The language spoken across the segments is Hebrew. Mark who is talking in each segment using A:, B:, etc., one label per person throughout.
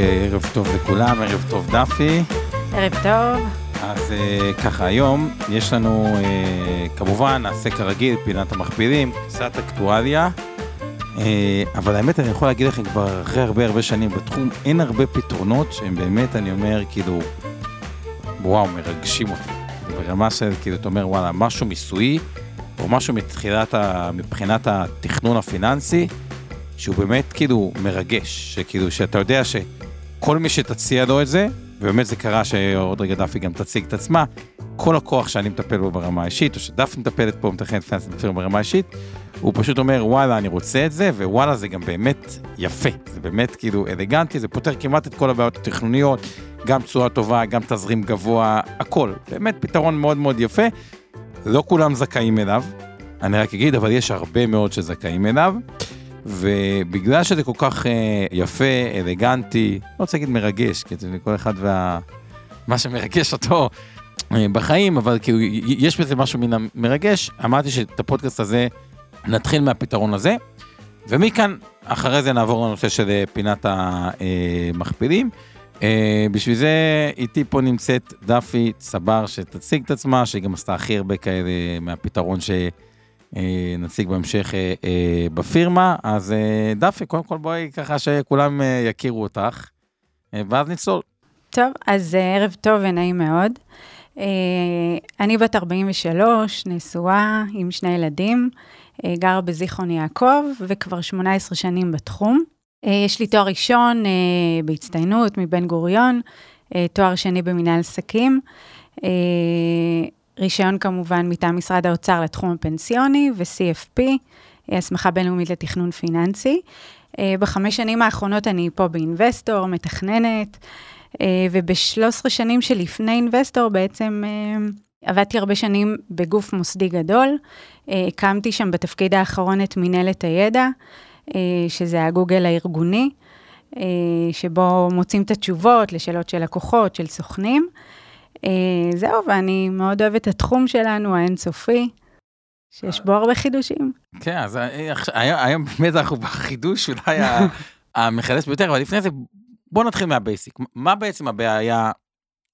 A: ערב טוב לכולם, ערב טוב דפי.
B: ערב טוב.
A: אז אה, ככה, היום יש לנו, אה, כמובן, נעשה כרגיל, פינת המכפילים, קצת אקטואליה. אה, אבל האמת, אני יכול להגיד לכם כבר אחרי הרבה הרבה שנים בתחום, אין הרבה פתרונות שהם באמת, אני אומר, כאילו, וואו, מרגשים אותי. ברמה של, כאילו, אתה אומר, וואלה, משהו מיסויי, או משהו מתחילת, ה, מבחינת התכנון הפיננסי, שהוא באמת, כאילו, מרגש. שכאילו, שאתה יודע שכל מי שתציע לו את זה, ובאמת זה קרה שעוד רגע דפי גם תציג את עצמה, כל הכוח שאני מטפל בו ברמה האישית, או שדפי מטפלת פה, מתכנת פיננסית ברמה האישית, הוא פשוט אומר, וואלה, אני רוצה את זה, ווואלה, זה גם באמת יפה. זה באמת כאילו אלגנטי, זה פותר כמעט את כל הבעיות התכנוניות, גם תשואה טובה, גם תזרים גבוה, הכל. באמת פתרון מאוד מאוד יפה. לא כולם זכאים אליו, אני רק אגיד, אבל יש הרבה מאוד שזכאים אליו. ובגלל שזה כל כך אה, יפה, אלגנטי, לא רוצה להגיד מרגש, כי זה כל אחד וה... מה שמרגש אותו אה, בחיים, אבל כאילו יש בזה משהו מן המרגש. אמרתי שאת הפודקאסט הזה נתחיל מהפתרון הזה, ומכאן, אחרי זה נעבור לנושא של אה, פינת המכפילים. בשביל זה איתי פה נמצאת דפי צבר שתציג את עצמה, שהיא גם עשתה הכי הרבה כאלה מהפתרון שנציג בהמשך אה, בפירמה. אז דפי, קודם כל בואי ככה שכולם יכירו אותך, ואז נצלול.
B: טוב, אז ערב טוב ונעים מאוד. אני בת 43, נשואה עם שני ילדים. אה, גרה בזיכרון יעקב, וכבר 18 שנים בתחום. אה, יש לי תואר ראשון אה, בהצטיינות מבן גוריון, תואר שני במנהל עסקים, רישיון כמובן מטעם משרד האוצר לתחום הפנסיוני ו-CFP, הסמכה בינלאומית לתכנון פיננסי. בחמש שנים האחרונות אני פה באינבסטור, מתכננת, וב-13 שנים שלפני אינבסטור בעצם עבדתי הרבה שנים בגוף מוסדי גדול, אה, הקמתי שם בתפקיד האחרון את מנהלת הידע, אה, שזה הגוגל הארגוני, אה, שבו מוצאים את התשובות לשאלות של לקוחות, של סוכנים. זהו, ואני מאוד אוהבת את התחום שלנו, האינסופי, שיש בו הרבה חידושים.
A: כן, אז היום באמת אנחנו בחידוש אולי המחדש ביותר, אבל לפני זה בוא נתחיל מהבייסיק. מה בעצם הבעיה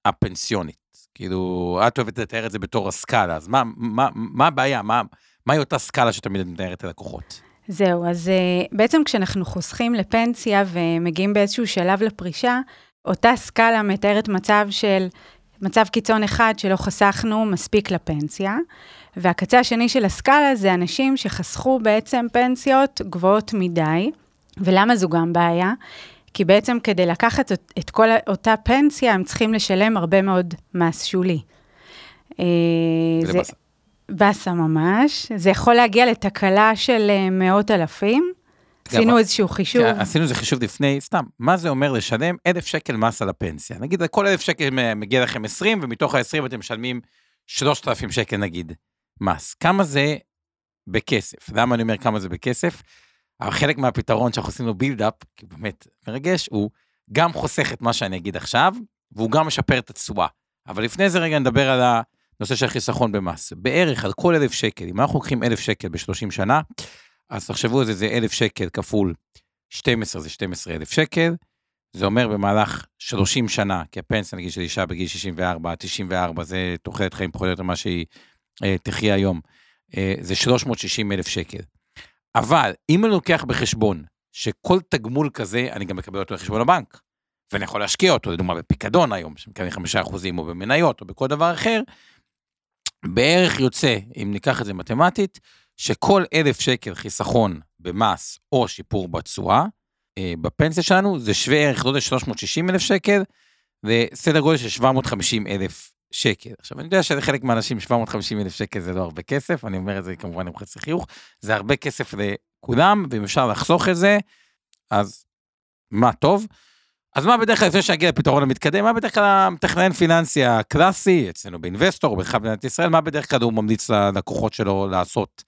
A: הפנסיונית? כאילו, את אוהבת לתאר את זה בתור הסקאלה, אז מה, מה, מה הבעיה? מה, מהי אותה סקאלה שתמיד את מתארת ללקוחות?
B: זהו, אז בעצם כשאנחנו חוסכים לפנסיה ומגיעים באיזשהו שלב לפרישה, אותה סקאלה מתארת מצב של, מצב קיצון אחד שלא חסכנו מספיק לפנסיה, והקצה השני של הסקאלה זה אנשים שחסכו בעצם פנסיות גבוהות מדי, ולמה זו גם בעיה? כי בעצם כדי לקחת את כל אותה פנסיה, הם צריכים לשלם הרבה מאוד מס שולי.
A: אה, זה באסה.
B: ממש. זה יכול להגיע לתקלה של אה, מאות אלפים. עשינו איזשהו חישוב.
A: כן, עשינו איזה חישוב לפני, סתם, מה זה אומר לשלם אלף שקל מס על הפנסיה? נגיד, כל אלף שקל מגיע לכם 20, ומתוך ה-20 אתם משלמים 3,000 שקל נגיד מס. כמה זה בכסף? למה אני אומר כמה זה בכסף? אבל חלק מהפתרון שאנחנו עושים לו בילדאפ, כי באמת מרגש, הוא גם חוסך את מה שאני אגיד עכשיו, והוא גם משפר את התשואה. אבל לפני זה רגע נדבר על הנושא של חיסכון במס. בערך על כל אלף שקל, אם אנחנו לוקחים אלף שקל ב-30 שנה, אז תחשבו על זה, זה אלף שקל כפול 12 זה 12 אלף שקל, זה אומר במהלך 30 שנה, כי הפנסיה נגיד של אישה בגיל 64, 94, זה תוחלת חיים פחות או יותר מה שהיא אה, תחיה היום, אה, זה 360 אלף שקל. אבל אם אני לוקח בחשבון שכל תגמול כזה, אני גם מקבל אותו לחשבון הבנק, ואני יכול להשקיע אותו, לדוגמה בפיקדון היום, שמקבל חמישה אחוזים, או במניות, או בכל דבר אחר, בערך יוצא, אם ניקח את זה מתמטית, שכל אלף שקל חיסכון במס או שיפור בתשואה, אה, בפנסיה שלנו, זה שווה ערך, לא יודע, 360 אלף שקל, וסדר גודל של 750 אלף שקל. עכשיו, אני יודע שלחלק מהאנשים 750 אלף שקל זה לא הרבה כסף, אני אומר את זה כמובן עם חצי חיוך, זה הרבה כסף לכולם, ואם אפשר לחסוך את זה, אז מה טוב. אז מה בדרך כלל, לפני שנגיע לפתרון המתקדם, מה בדרך כלל המתכנן פיננסי הקלאסי, אצלנו באינבסטור, בכלל במדינת ישראל, מה בדרך כלל הוא ממליץ ללקוחות שלו לעשות,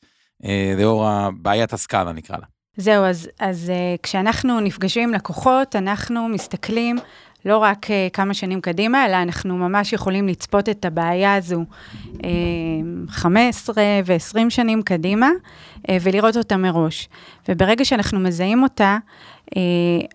A: לאור בעיית הסקאלה נקרא לה.
B: זהו, אז, אז uh, כשאנחנו נפגשים עם לקוחות, אנחנו מסתכלים לא רק uh, כמה שנים קדימה, אלא אנחנו ממש יכולים לצפות את הבעיה הזו uh, 15 ו-20 שנים קדימה, ולראות אותה מראש. וברגע שאנחנו מזהים אותה,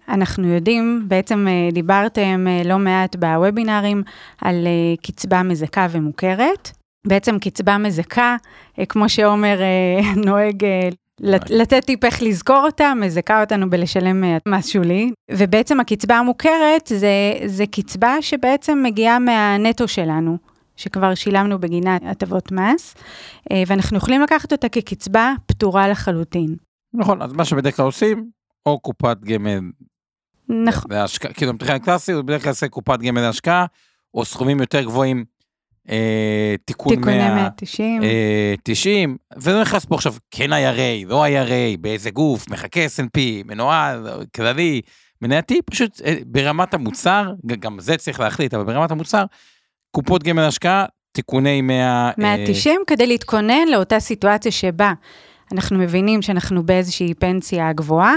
B: אנחנו יודעים, בעצם דיברתם לא מעט בוובינארים על קצבה מזכה ומוכרת. בעצם קצבה מזכה, uh, כמו שעומר uh, נוהג uh, לתת טיפ איך לזכור אותה, מזכה אותנו בלשלם אה, מס שולי. ובעצם הקצבה המוכרת זה, זה קצבה שבעצם מגיעה מהנטו שלנו, שכבר שילמנו בגינה הטבות מס, אה, ואנחנו יכולים לקחת אותה כקצבה פטורה לחלוטין.
A: נכון, אז מה שבדרך כלל עושים, או קופת גמל
B: נכון.
A: להשקעה, כאילו מבחינה קלאסית, הוא בדרך כלל עושה קופת גמל להשקעה, או סכומים יותר גבוהים אה, תיקון
B: 100, תיקוני 190.
A: אה, 90, וזה נכנס פה עכשיו, כן IRA, לא IRA, באיזה גוף, מחכה S&P, מנוהל, כללי, מנייתי, פשוט אה, ברמת המוצר, גם זה צריך להחליט, אבל ברמת המוצר, קופות גמל השקעה, תיקוני 100...
B: 190 אה, כדי להתכונן לאותה סיטואציה שבה אנחנו מבינים שאנחנו באיזושהי פנסיה גבוהה,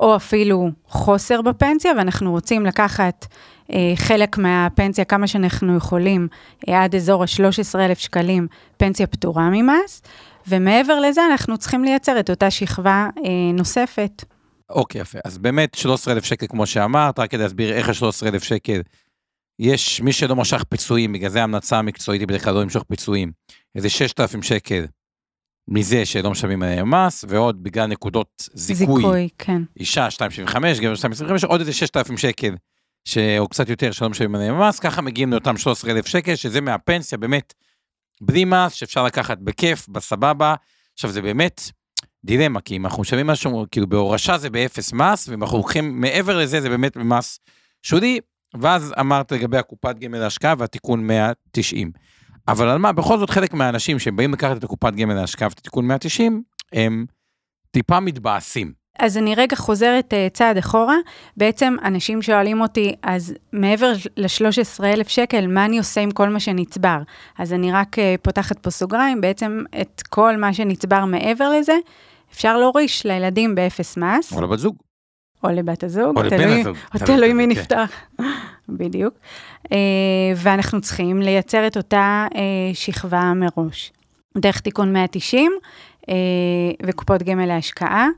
B: או אפילו חוסר בפנסיה, ואנחנו רוצים לקחת אה, חלק מהפנסיה, כמה שאנחנו יכולים, אה, עד אזור ה-13,000 שקלים, פנסיה פטורה ממס, ומעבר לזה אנחנו צריכים לייצר את אותה שכבה אה, נוספת.
A: אוקיי, יפה. אז באמת 13,000 שקל, כמו שאמרת, רק כדי להסביר איך ה-13,000 שקל, יש מי שלא משך פיצויים, בגלל זה ההמלצה המקצועית היא בדרך כלל לא למשוך פיצויים, איזה 6,000 שקל מזה שלא משלמים עליהם מס, ועוד בגלל נקודות זיכוי,
B: זיכוי, כן.
A: אישה 2.75, גבר 2.25, עוד איזה 6,000 שקל ש... או קצת יותר שלא משלמים עליהם מס, ככה מגיעים לאותם 13,000 שקל, שזה מהפנסיה באמת בלי מס, שאפשר לקחת בכיף, בסבבה. עכשיו זה באמת דילמה, כי אם אנחנו משלמים משהו, כאילו בהורשה זה באפס מס, ואם אנחנו לוקחים מעבר לזה, זה באמת במס שולי, ואז אמרת לגבי הקופת גמל להשקעה והתיקון 190. אבל על מה, בכל זאת חלק מהאנשים שבאים לקחת את הקופת גמל להשקעה ואת התיקון 190, הם טיפה מתבאסים.
B: אז אני רגע חוזרת uh, צעד אחורה. בעצם אנשים שואלים אותי, אז מעבר ל-13,000 שקל, מה אני עושה עם כל מה שנצבר? אז אני רק uh, פותחת פה סוגריים, בעצם את כל מה שנצבר מעבר לזה, אפשר להוריש לילדים באפס מס.
A: או לבת זוג.
B: או לבת הזוג,
A: או לבן הזוג.
B: או תלוי מי. נפתח, בדיוק. Uh, ואנחנו צריכים לייצר את אותה uh, שכבה מראש. דרך תיקון 190 uh, וקופות גמל להשקעה.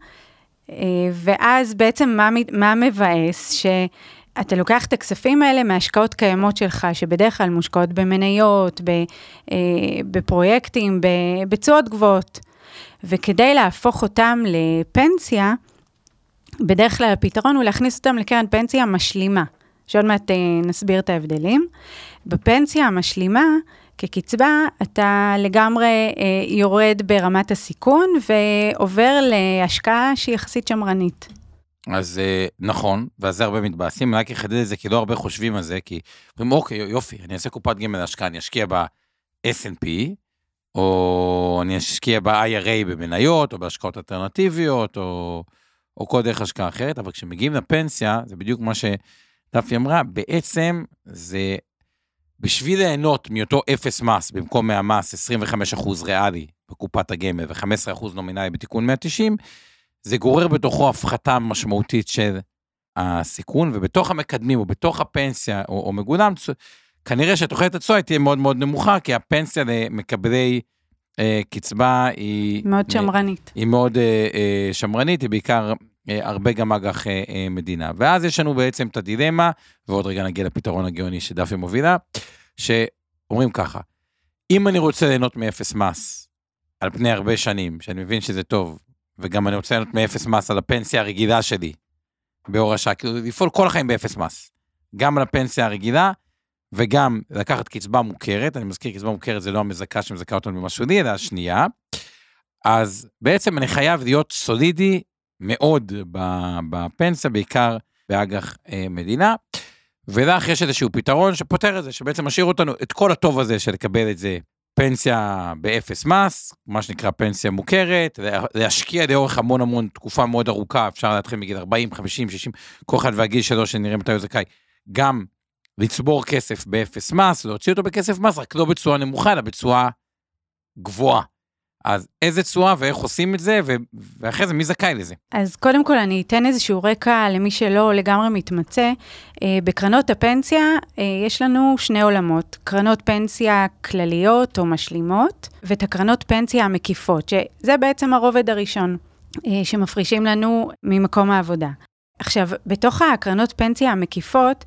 B: אה, ואז בעצם מה, מה מבאס? שאתה לוקח את הכספים האלה מהשקעות קיימות שלך, שבדרך כלל מושקעות במניות, אה, בפרויקטים, בצועות גבוהות. וכדי להפוך אותם לפנסיה, בדרך כלל הפתרון הוא להכניס אותם לקרן פנסיה משלימה, שעוד מעט אה, נסביר את ההבדלים. בפנסיה המשלימה, כקצבה, אתה לגמרי אה, יורד ברמת הסיכון ועובר להשקעה שהיא יחסית שמרנית.
A: אז אה, נכון, ועל זה הרבה מתבאסים, אני רק אחדד את זה, כי לא הרבה חושבים על זה, כי אומרים, אוקיי, יופי, אני אעשה קופת גמל להשקעה, אני אשקיע ב-S&P, או אני אשקיע ב-IRA במניות, או בהשקעות אלטרנטיביות, או, או כל דרך השקעה אחרת, אבל כשמגיעים לפנסיה, זה בדיוק מה שדפי אמרה, בעצם זה בשביל ליהנות מאותו אפס מס, במקום מהמס 25% ריאלי בקופת הגמל ו-15% נומינלי בתיקון 190, זה גורר בתוכו הפחתה משמעותית של הסיכון, ובתוך המקדמים או בתוך הפנסיה או, או מגולם, כנראה שתוחלת התשואה תהיה מאוד מאוד נמוכה, כי הפנסיה למקבלי קצבה היא...
B: מאוד שמרנית.
A: היא מאוד אה, אה, שמרנית, היא בעיקר אה, הרבה גם אג"ח אה, אה, מדינה. ואז יש לנו בעצם את הדילמה, ועוד רגע נגיע לפתרון הגאוני שדפי מובילה, שאומרים ככה, אם אני רוצה ליהנות מאפס מס על פני הרבה שנים, שאני מבין שזה טוב, וגם אני רוצה ליהנות מאפס מס על הפנסיה הרגילה שלי, בהורשה, כאילו לפעול כל החיים באפס מס, גם על הפנסיה הרגילה, וגם לקחת קצבה מוכרת, אני מזכיר, קצבה מוכרת זה לא המזכה שמזכה אותנו במשהו לי, אלא השנייה, אז בעצם אני חייב להיות סולידי מאוד בפנסיה, בעיקר באג"ח אה, מדינה. ולך יש איזשהו פתרון שפותר את זה, שבעצם משאיר אותנו, את כל הטוב הזה של לקבל את זה פנסיה באפס מס, מה שנקרא פנסיה מוכרת, להשקיע לאורך המון המון תקופה מאוד ארוכה, אפשר להתחיל מגיל 40, 50, 60, כל אחד והגיל שלו שנראה מתי הוא זכאי, גם לצבור כסף באפס מס, להוציא אותו באפס מס, רק לא בצורה נמוכה, אלא בצורה גבוהה. אז איזה תשואה ואיך עושים את זה, ו- ואחרי זה מי זכאי לזה?
B: אז קודם כל אני אתן איזשהו רקע למי שלא לגמרי מתמצא. אה, בקרנות הפנסיה אה, יש לנו שני עולמות, קרנות פנסיה כלליות או משלימות, ואת הקרנות פנסיה המקיפות, שזה בעצם הרובד הראשון אה, שמפרישים לנו ממקום העבודה. עכשיו, בתוך הקרנות פנסיה המקיפות,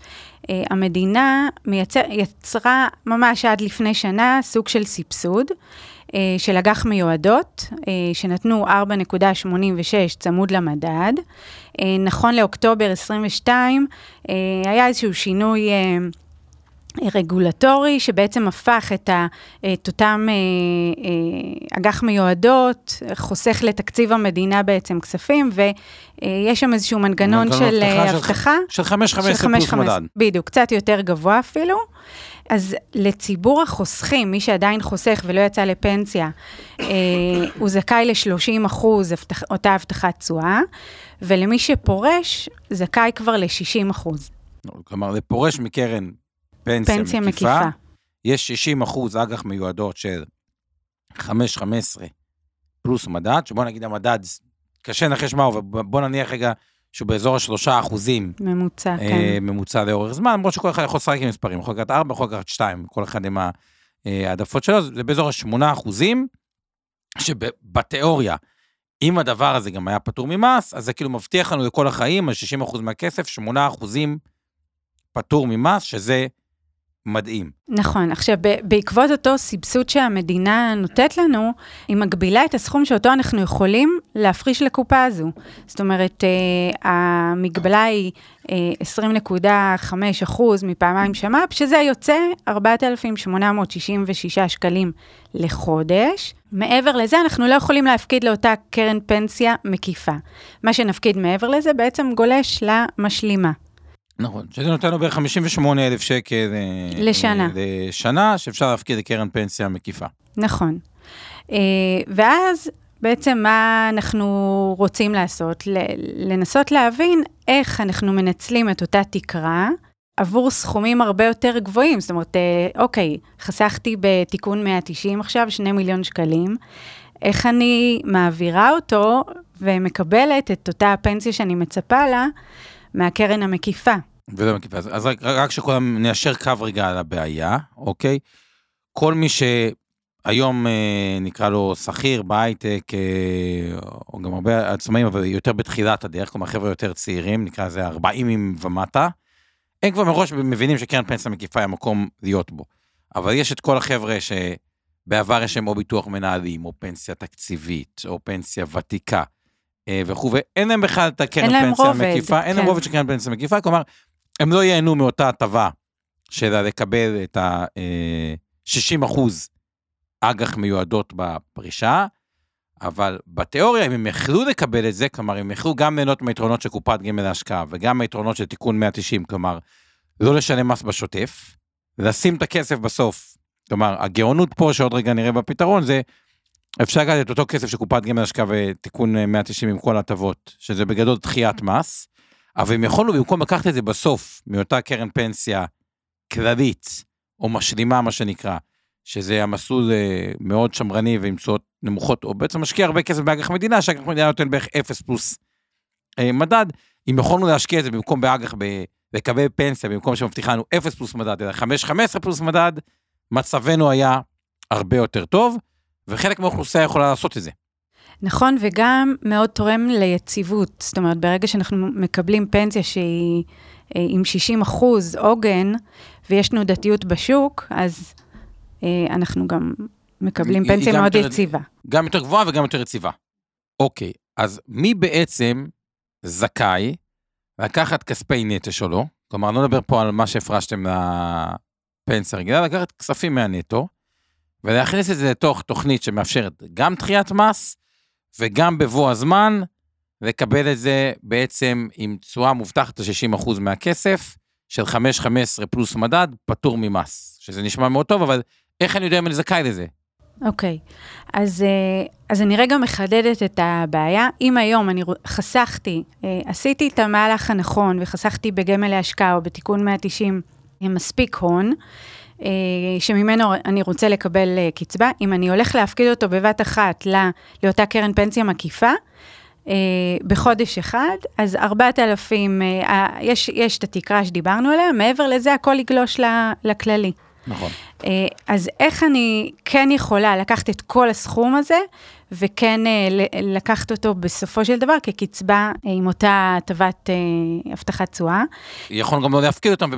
B: המדינה מייצר, יצרה ממש עד לפני שנה סוג של סבסוד. אה, של אג"ח מיועדות, אה, שנתנו 4.86 צמוד למדד. אה, נכון לאוקטובר 22, היה איזשהו שינוי רגולטורי, שבעצם הפך את, ה, את אותם אג"ח מיועדות, חוסך לתקציב המדינה בעצם כספים, ויש שם איזשהו מנגנון של הבטחה.
A: של 5.15 פלוס מדד.
B: בדיוק, קצת יותר גבוה אפילו. אז לציבור החוסכים, מי שעדיין חוסך ולא יצא לפנסיה, אה, הוא זכאי ל-30 אחוז אותה הבטחת תשואה, ולמי שפורש, זכאי כבר ל-60 אחוז.
A: כלומר, לפורש מקרן פנסיה, פנסיה מקיפה, מקיפה, יש 60 אחוז אג"ח מיועדות של 5-15 פלוס מדד, שבוא נגיד המדד, קשה לנחש מהו, ובוא נניח רגע שהוא באזור השלושה אחוזים.
B: ממוצע,
A: אה, כן. ממוצע לאורך זמן, למרות שכל אחד יכול לשחק עם מספרים, יכול לקחת ארבע, יכול לקחת שתיים, כל אחד עם העדפות שלו, זה באזור השמונה אחוזים, שבתיאוריה, אם הדבר הזה גם היה פטור ממס, אז זה כאילו מבטיח לנו לכל החיים, על 60 אחוז מהכסף, שמונה אחוזים פטור ממס, שזה מדהים.
B: נכון. עכשיו, בעקבות אותו סבסוד שהמדינה נותנת לנו, היא מגבילה את הסכום שאותו אנחנו יכולים להפריש לקופה הזו. זאת אומרת, אה, המגבלה היא 20.5 אה, אחוז מפעמיים שמ"פ, שזה יוצא 4,866 שקלים לחודש. מעבר לזה, אנחנו לא יכולים להפקיד לאותה קרן פנסיה מקיפה. מה שנפקיד מעבר לזה בעצם גולש למשלימה.
A: נכון, שזה נותן לו בערך 58 אלף שקל
B: אה, לשנה.
A: לשנה, שאפשר להפקיד לקרן פנסיה מקיפה.
B: נכון. אה, ואז בעצם מה אנחנו רוצים לעשות? לנסות להבין איך אנחנו מנצלים את אותה תקרה עבור סכומים הרבה יותר גבוהים. זאת אומרת, אה, אוקיי, חסכתי בתיקון 190 עכשיו 2 מיליון שקלים, איך אני מעבירה אותו ומקבלת את אותה הפנסיה שאני מצפה לה מהקרן המקיפה.
A: מקיפה. אז, אז רק, רק שכולם ניישר קו רגע על הבעיה, אוקיי? כל מי שהיום אה, נקרא לו שכיר בהייטק, אה, או גם הרבה עצמאים, אבל יותר בתחילת הדרך, כלומר חבר'ה יותר צעירים, נקרא לזה 40 ומטה, הם כבר מראש מבינים שקרן פנסיה מקיפה היא המקום להיות בו. אבל יש את כל החבר'ה שבעבר יש להם או ביטוח מנהלים, או פנסיה תקציבית, או פנסיה ותיקה. אה, וכו', ואין להם בכלל את הקרן פנסיה המקיפה, אין להם כן. רובד של קרן פנסיה מקיפה, כלומר, הם לא ייהנו מאותה הטבה של לקבל את ה-60 אה, אחוז אג"ח מיועדות בפרישה, אבל בתיאוריה, אם הם יכלו לקבל את זה, כלומר, הם יכלו גם ליהנות מהיתרונות של קופת גמל להשקעה וגם מהיתרונות של תיקון 190, כלומר, לא לשלם מס בשוטף, לשים את הכסף בסוף. כלומר, הגאונות פה, שעוד רגע נראה בפתרון, זה אפשר לקחת את אותו כסף של קופת גמל להשקעה ותיקון 190 עם כל ההטבות, שזה בגדול דחיית מס, אבל אם יכולנו במקום לקחת את זה בסוף, מאותה קרן פנסיה כללית, או משלימה מה שנקרא, שזה המסלול אה, מאוד שמרני ועם תשואות נמוכות, או בעצם משקיע הרבה כסף באג"ח מדינה, שאג"ח מדינה נותן בערך 0 פלוס אה, מדד, אם יכולנו להשקיע את זה במקום באג"ח, לקבל פנסיה, במקום שמבטיחה לנו 0 פלוס מדד, אלא 5-15 פלוס מדד, מצבנו היה הרבה יותר טוב, וחלק מהאוכלוסייה יכולה לעשות את זה.
B: נכון, וגם מאוד תורם ליציבות. זאת אומרת, ברגע שאנחנו מקבלים פנסיה שהיא אה, עם 60 אחוז עוגן, ויש תנודתיות בשוק, אז אה, אנחנו גם מקבלים היא, פנסיה היא מאוד יותר, יציבה.
A: גם יותר גבוהה וגם יותר יציבה. אוקיי, אז מי בעצם זכאי לקחת כספי נטו שלו? כלומר, לא נדבר פה על מה שהפרשתם לפנסיה רגילה, לקחת כספים מהנטו, ולהכניס את זה לתוך תוכנית שמאפשרת גם דחיית מס, וגם בבוא הזמן, לקבל את זה בעצם עם תשואה מובטחת ל-60% מהכסף, של 5-15 פלוס מדד, פטור ממס. שזה נשמע מאוד טוב, אבל איך אני יודע אם אני זכאי לזה?
B: אוקיי, אז, אה, אז אני רגע מחדדת את הבעיה. אם היום אני חסכתי, אה, עשיתי את המהלך הנכון וחסכתי בגמל להשקעה או בתיקון 190 מספיק הון, שממנו אני רוצה לקבל קצבה, אם אני הולך להפקיד אותו בבת אחת לאותה קרן פנסיה מקיפה, בחודש אחד, אז 4,000, יש, יש את התקרה שדיברנו עליה, מעבר לזה הכל יגלוש לכללי.
A: נכון.
B: אה, אז איך אני כן יכולה לקחת את כל הסכום הזה, וכן אה, לקחת אותו בסופו של דבר כקצבה אה, עם אותה הטבת הבטחת תשואה.
A: יכול גם לא להפקיד אותם,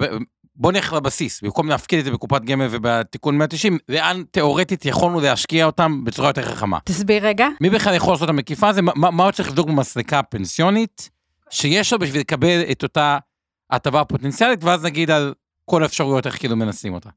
A: בוא נלך לבסיס, במקום להפקיד את זה בקופת גמל ובתיקון 190, לאן תיאורטית יכולנו להשקיע אותם בצורה יותר חכמה.
B: תסביר רגע.
A: מי בכלל יכול לעשות את המקיפה הזה? מה, מה צריך לבדוק במסלקה הפנסיונית שיש לו בשביל לקבל את אותה הטבה הפוטנציאלית, ואז נגיד על כל האפשרויות איך כאילו מנסים אותה.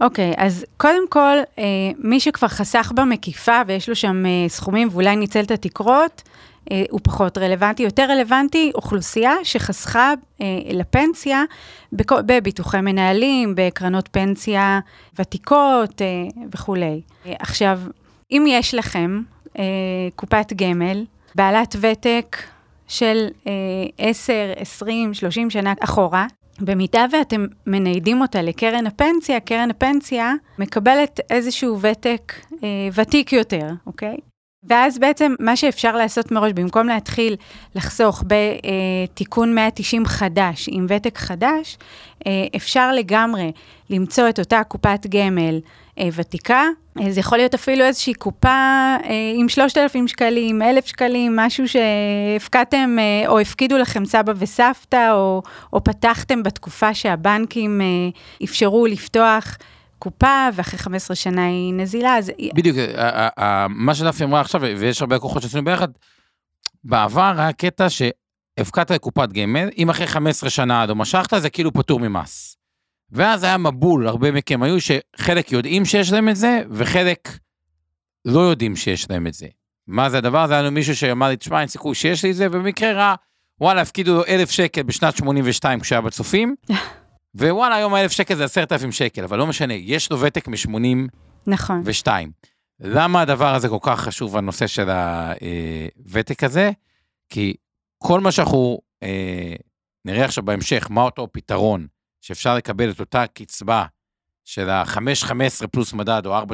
B: אוקיי, okay, אז קודם כל, אה, מי שכבר חסך במקיפה ויש לו שם אה, סכומים ואולי ניצל את התקרות, אה, הוא פחות רלוונטי. יותר רלוונטי אוכלוסייה שחסכה אה, לפנסיה בביטוחי מנהלים, בקרנות פנסיה ותיקות אה, וכולי. עכשיו, אם יש לכם קופת גמל, בעלת ותק של אה, 10, 20, 30 שנה אחורה, במידה ואתם מניידים אותה לקרן הפנסיה, קרן הפנסיה מקבלת איזשהו ותק אה, ותיק יותר, אוקיי? ואז בעצם מה שאפשר לעשות מראש, במקום להתחיל לחסוך בתיקון 190 חדש עם ותק חדש, אה, אפשר לגמרי למצוא את אותה קופת גמל אה, ותיקה. אה, זה יכול להיות אפילו איזושהי קופה עם 3,000 שקלים, 1,000 שקלים, משהו שהפקדתם או הפקידו לכם סבא וסבתא, או, או פתחתם בתקופה שהבנקים אפשרו לפתוח. קופה, ואחרי 15 שנה היא נזילה, אז...
A: בדיוק, מה שדפי אמרה עכשיו, ויש הרבה לקוחות שעשינו ביחד, בעבר היה קטע שהפקדת לקופת גמל, אם אחרי 15 שנה לא משכת, זה כאילו פטור ממס. ואז היה מבול, הרבה מכם היו שחלק יודעים שיש להם את זה, וחלק לא יודעים שיש להם את זה. מה זה הדבר הזה? היה לנו מישהו שאמר לי, תשמע, אין סיכוי שיש לי את זה, ובמקרה רע, וואלה, הפקידו לו אלף שקל בשנת 82 כשהיה בצופים, ווואלה, היום האלף שקל זה עשרת אלפים שקל, אבל לא משנה, יש לו ותק מ-82.
B: נכון.
A: למה הדבר הזה כל כך חשוב, הנושא של הוותק הזה? כי כל מה שאנחנו אה, נראה עכשיו בהמשך, מה אותו פתרון שאפשר לקבל את אותה קצבה של ה-5.15 פלוס מדד, או 4.86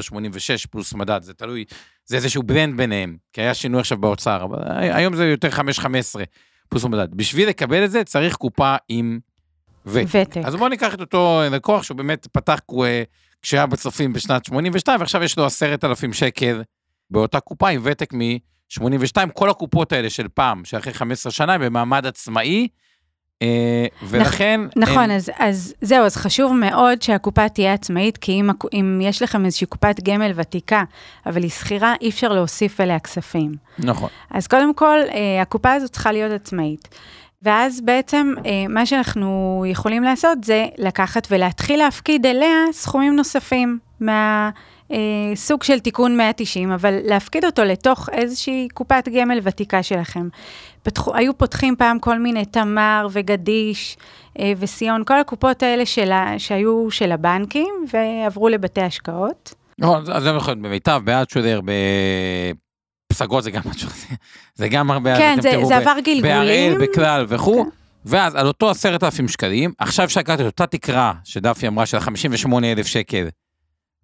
A: פלוס מדד, זה תלוי, זה איזשהו ברנד ביניהם, כי היה שינוי עכשיו באוצר, אבל היום זה יותר 5.15 פלוס מדד. בשביל לקבל את זה צריך קופה עם
B: ותק.
A: אז בואו ניקח את אותו לקוח שהוא באמת פתח אה, כשהיה בצופים בשנת 82, ועכשיו יש לו עשרת אלפים שקל באותה קופה עם ותק מ-82. כל הקופות האלה של פעם, שאחרי 15 שנה, במעמד עצמאי, אה, ולכן...
B: נכון, הם... אז, אז זהו, אז חשוב מאוד שהקופה תהיה עצמאית, כי אם, אם יש לכם איזושהי קופת גמל ותיקה, אבל היא שכירה, אי אפשר להוסיף אליה כספים.
A: נכון.
B: אז קודם כל, אה, הקופה הזאת צריכה להיות עצמאית. ואז בעצם אה, מה שאנחנו יכולים לעשות זה לקחת ולהתחיל להפקיד אליה סכומים נוספים מהסוג אה, של תיקון 190, אבל להפקיד אותו לתוך איזושהי קופת גמל ותיקה שלכם. פתחו, היו פותחים פעם כל מיני תמר וגדיש אה, וסיון, כל הקופות האלה שלה, שהיו של הבנקים ועברו לבתי השקעות.
A: נכון, אז זה נכון, במיטב, שודר, פסגות זה גם משהו, זה גם הרבה,
B: כן, זה, זה עבר גלגולים.
A: בהראל, בכלל וכו'. כן. ואז על אותו עשרת אלפים שקלים, עכשיו לקחת את אותה תקרה שדפי אמרה של 58 אלף שקל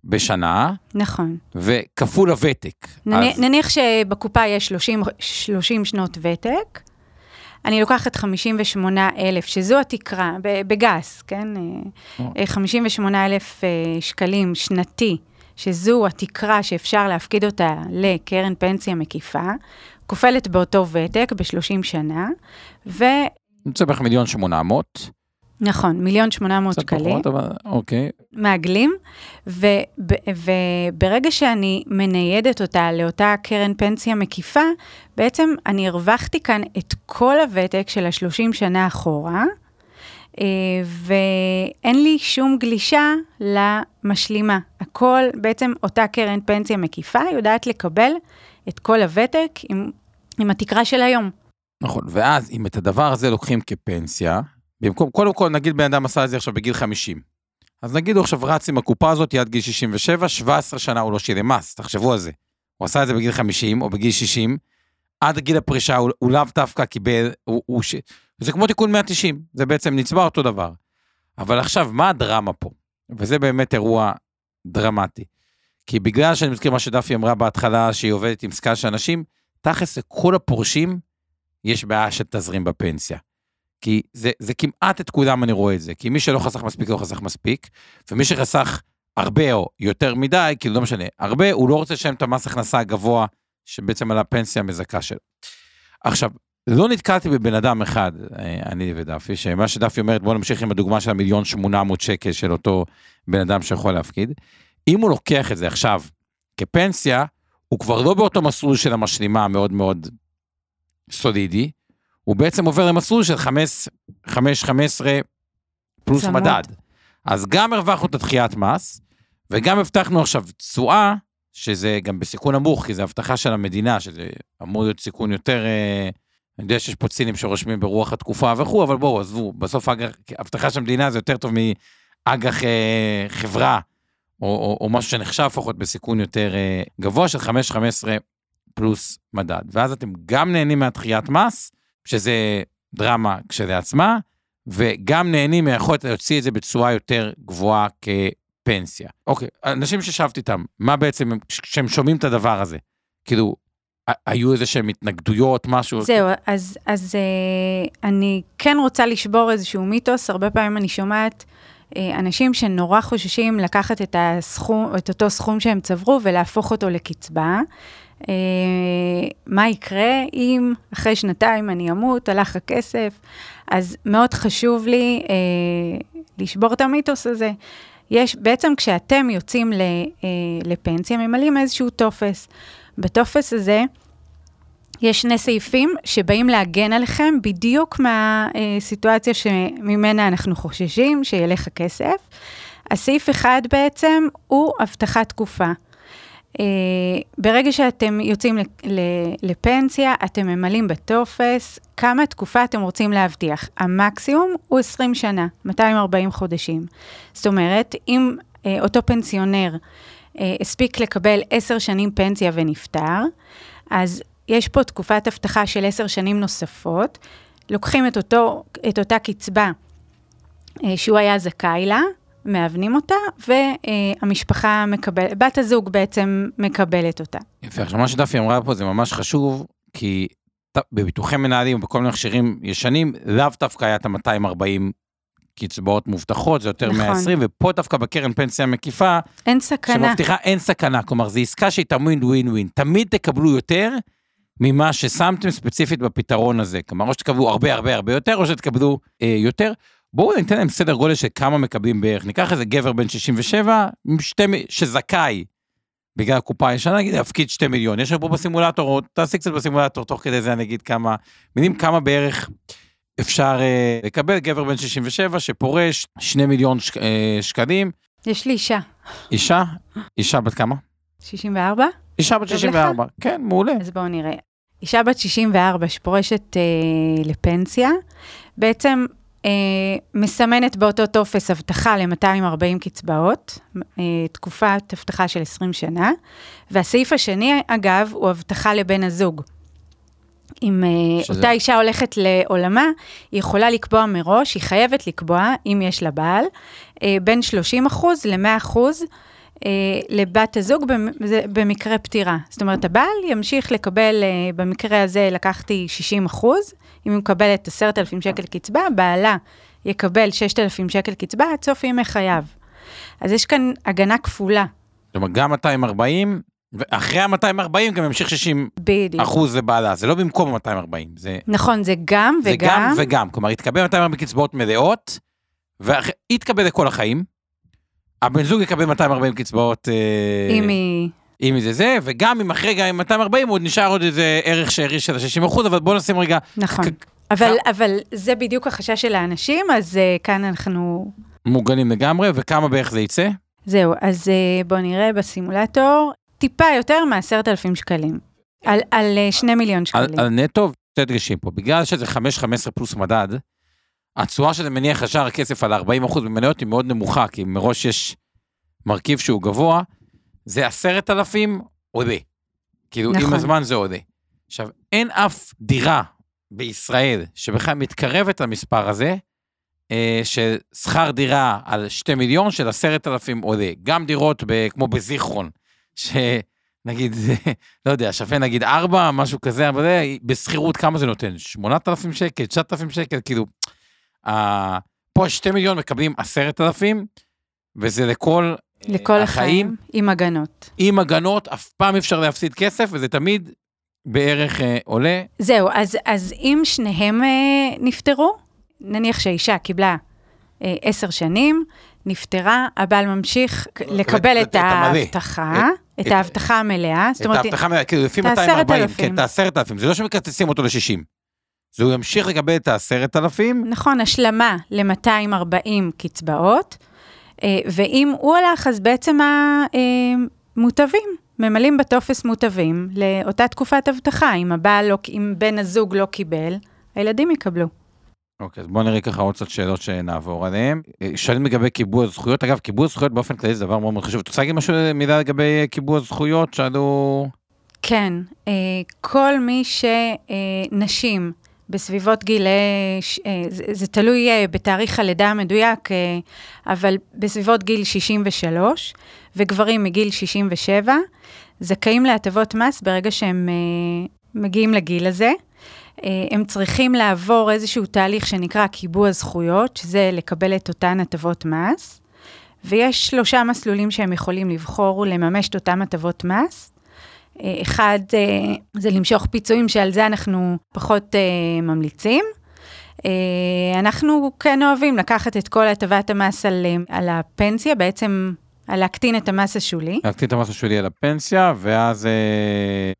A: בשנה.
B: נכון.
A: וכפול הוותק.
B: נניח, אז... נניח שבקופה יש 30, 30 שנות ותק. אני לוקחת 58 אלף, שזו התקרה, בגס, כן? 58 אה, אלף אה, שקלים שנתי שזו התקרה שאפשר להפקיד אותה לקרן פנסיה מקיפה, כופלת באותו ותק ב-30 שנה, ו...
A: זה בערך מיליון שמונה מאות.
B: נכון, מיליון שמונה מאות שקלים.
A: קצת פחות, אבל אוקיי.
B: מעגלים, וברגע שאני מניידת אותה לאותה קרן פנסיה מקיפה, בעצם אני הרווחתי כאן את כל הוותק של ה-30 שנה אחורה, ואין לי שום גלישה למשלימה. הכל, בעצם אותה קרן פנסיה מקיפה יודעת לקבל את כל הוותק עם, עם התקרה של היום.
A: נכון, ואז אם את הדבר הזה לוקחים כפנסיה, במקום, קודם כל נגיד בן אדם עשה את זה עכשיו בגיל 50. אז נגיד הוא עכשיו רץ עם הקופה הזאת עד גיל 67, 17 שנה הוא לא שילם מס, תחשבו על זה. הוא עשה את זה בגיל 50 או בגיל 60, עד גיל הפרישה הוא, הוא לאו דווקא קיבל, הוא, הוא. זה כמו תיקון 190, זה בעצם נצבע אותו דבר. אבל עכשיו, מה הדרמה פה? וזה באמת אירוע דרמטי. כי בגלל שאני מזכיר מה שדפי אמרה בהתחלה, שהיא עובדת עם סקאל של אנשים, תכלס לכל הפורשים יש בעיה של תזרים בפנסיה. כי זה, זה כמעט את כולם אני רואה את זה, כי מי שלא חסך מספיק לא חסך מספיק, ומי שחסך הרבה או יותר מדי, כאילו לא משנה, הרבה, הוא לא רוצה לשלם את המס הכנסה הגבוה שבעצם על הפנסיה המזכה שלו. עכשיו, לא נתקלתי בבן אדם אחד, אה, אני ודפי, שמה שדפי אומרת, בוא נמשיך עם הדוגמה של המיליון שמונה מאות שקל של אותו בן אדם שיכול להפקיד. אם הוא לוקח את זה עכשיו כפנסיה, הוא כבר לא באותו מסלול של המשלימה המאוד מאוד סולידי, הוא בעצם עובר למסלול של 5-15 פלוס צמוד. מדד. אז גם הרווחנו את הדחיית מס, וגם הבטחנו עכשיו תשואה, שזה גם בסיכון נמוך, כי זה הבטחה של המדינה, שזה אמור להיות סיכון יותר... אה, אני יודע שיש פה צינים שרושמים ברוח התקופה וכו', אבל בואו, עזבו, בסוף אג"ח, הבטחה של המדינה זה יותר טוב מאג"ח אה, חברה, או, או, או משהו שנחשב לפחות בסיכון יותר אה, גבוה של 5-15 פלוס מדד. ואז אתם גם נהנים מהדחיית מס, שזה דרמה כשלעצמה, וגם נהנים מהיכולת להוציא את זה בצורה יותר גבוהה כפנסיה. אוקיי, אנשים ששבתי איתם, מה בעצם, כשהם שומעים את הדבר הזה, כאילו, היו איזה שהם התנגדויות, משהו?
B: זהו, אז, אז אה, אני כן רוצה לשבור איזשהו מיתוס, הרבה פעמים אני שומעת אה, אנשים שנורא חוששים לקחת את הסכום, את אותו סכום שהם צברו ולהפוך אותו לקצבה. אה, מה יקרה אם אחרי שנתיים אני אמות, הלך הכסף? אז מאוד חשוב לי לשבור את המיתוס הזה. יש, בעצם כשאתם יוצאים לפנסיה, ממלאים איזשהו טופס. בטופס הזה יש שני סעיפים שבאים להגן עליכם בדיוק מהסיטואציה שממנה אנחנו חוששים, שילך הכסף. הסעיף אחד בעצם הוא הבטחת תקופה. Uh, ברגע שאתם יוצאים לפנסיה, אתם ממלאים בטופס כמה תקופה אתם רוצים להבטיח. המקסימום הוא 20 שנה, 240 חודשים. זאת אומרת, אם uh, אותו פנסיונר הספיק לקבל 10 שנים פנסיה ונפטר, אז יש פה תקופת הבטחה של 10 שנים נוספות, לוקחים את, אותו, את אותה קצבה uh, שהוא היה זכאי לה, מאבנים אותה, והמשפחה מקבלת, בת הזוג בעצם מקבלת אותה.
A: יפה, עכשיו מה שדפי אמרה פה זה ממש חשוב, כי בביטוחי מנהלים ובכל מיני מכשירים ישנים, לאו דווקא היה את ה-240 קצבאות מובטחות, זה יותר נכון. 120, ופה דווקא בקרן פנסיה מקיפה,
B: אין סכנה.
A: שמבטיחה אין סכנה, כלומר זו עסקה שהיא תמיד ווין ווין, תמיד תקבלו יותר ממה ששמתם ספציפית בפתרון הזה, כלומר או שתקבלו הרבה הרבה הרבה יותר, או שתקבלו אה, יותר. בואו ניתן להם סדר גודל של כמה מקבלים בערך. ניקח איזה גבר בן 67, שתי, שזכאי בגלל הקופה הישנה, נגיד, יפקיד 2 מיליון. יש פה בסימולטור, תעשי קצת בסימולטור, תוך כדי זה אני אגיד כמה, מילים כמה בערך אפשר אה, לקבל גבר בן 67 שפורש 2 מיליון שק, אה, שקלים.
B: יש לי אישה.
A: אישה? אישה בת כמה?
B: 64?
A: אישה בת 64, לך? כן, מעולה.
B: אז בואו נראה. אישה בת 64 שפורשת אה, לפנסיה, בעצם אה, מסמנת באותו טופס הבטחה ל-240 קצבאות, אה, תקופת הבטחה של 20 שנה, והסעיף השני, אגב, הוא הבטחה לבן הזוג. אם אה, שזה... אותה אישה הולכת לעולמה, היא יכולה לקבוע מראש, היא חייבת לקבוע, אם יש לה בעל, בין 30 אחוז ל-100 אחוז לבת הזוג במקרה פטירה. זאת אומרת, הבעל ימשיך לקבל, במקרה הזה לקחתי 60 אחוז, אם היא מקבלת 10,000 שקל קצבה, בעלה יקבל 6,000 שקל קצבה עד סוף ימי חייו. אז יש כאן הגנה כפולה.
A: זאת אומרת, גם 240, ואחרי ה-240 גם ימשיך 60 בדיוק. אחוז לבעלה, זה לא במקום ה-240, זה...
B: נכון, זה גם
A: זה
B: וגם.
A: זה גם וגם, כלומר, היא תקבל 240 קצבאות מלאות, והיא תקבל לכל החיים, הבן זוג יקבל 240 קצבאות...
B: אה, אם היא...
A: אם זה זה, וגם אם אחרי גם עם 240 עוד נשאר עוד איזה ערך שארי של ה-60 אחוז, אבל בוא נשים רגע...
B: נכון. אבל, אבל זה בדיוק החשש של האנשים, אז uh, כאן אנחנו...
A: מוגנים לגמרי, וכמה בערך זה יצא?
B: זהו, אז uh, בואו נראה בסימולטור, טיפה יותר מ-10,000 שקלים. על, על uh, 2 מיליון שקלים.
A: על, על נטו, שתי דגשים פה, בגלל שזה 5-15 פלוס מדד, התשואה שזה מניח ישר הכסף על 40% במניות היא מאוד נמוכה, כי מראש יש מרכיב שהוא גבוה, זה עשרת אלפים עולה. כאילו, נכון. עם הזמן זה עולה. עכשיו, אין אף דירה בישראל שבכלל מתקרבת למספר הזה, אה, של שכר דירה על 2 מיליון של עשרת אלפים עולה. גם דירות ב, כמו בזיכרון, שנגיד, לא יודע, שווה נגיד 4, משהו כזה, אבל בשכירות כמה זה נותן? 8,000 שקל, 9,000 שקל, כאילו, אה, פה 2 מיליון מקבלים 10,000, וזה לכל
B: לכל החיים, החיים, עם הגנות.
A: עם הגנות, אף פעם אפשר להפסיד כסף, וזה תמיד בערך אה, עולה.
B: זהו, אז, אז אם שניהם אה, נפטרו, נניח שהאישה קיבלה אה, עשר שנים, נפטרה, הבעל ממשיך לקבל את ההבטחה, את ההבטחה המלאה,
A: את ההבטחה המלאה, כאילו לפי 240, כן, את העשרת אלפים, זה לא שמקצצים אותו ל-60. זה הוא ימשיך לקבל את העשרת אלפים.
B: נכון, השלמה ל-240 קצבאות, אה, ואם הוא הלך, אז בעצם המוטבים ממלאים בטופס מוטבים לאותה תקופת אבטחה. אם הבעל, לא, אם בן הזוג לא קיבל, הילדים יקבלו.
A: אוקיי, אז בואו נראה ככה עוד קצת שאלות שנעבור עליהן. אה, שואלים לגבי קיבוע זכויות. אגב, קיבוע זכויות באופן כללי זה דבר מאוד מאוד חשוב. את רוצה להגיד משהו, מילה לגבי קיבוע זכויות? שאלו...
B: כן, אה, כל מי שנשים בסביבות גיל, זה, זה תלוי בתאריך הלידה המדויק, אבל בסביבות גיל 63, וגברים מגיל 67, זכאים להטבות מס ברגע שהם מגיעים לגיל הזה. אה, הם צריכים לעבור איזשהו תהליך שנקרא קיבוע זכויות, שזה לקבל את אותן הטבות מס, ויש שלושה מסלולים שהם יכולים לבחור ולממש את אותן הטבות מס. אה, אחד אה, זה למשוך פיצויים, שעל זה אנחנו פחות ממליצים. אנחנו כן אוהבים לקחת את כל הטבת המס על, על הפנסיה, בעצם על להקטין את המס השולי.
A: להקטין את המס השולי על הפנסיה, ואז, אה,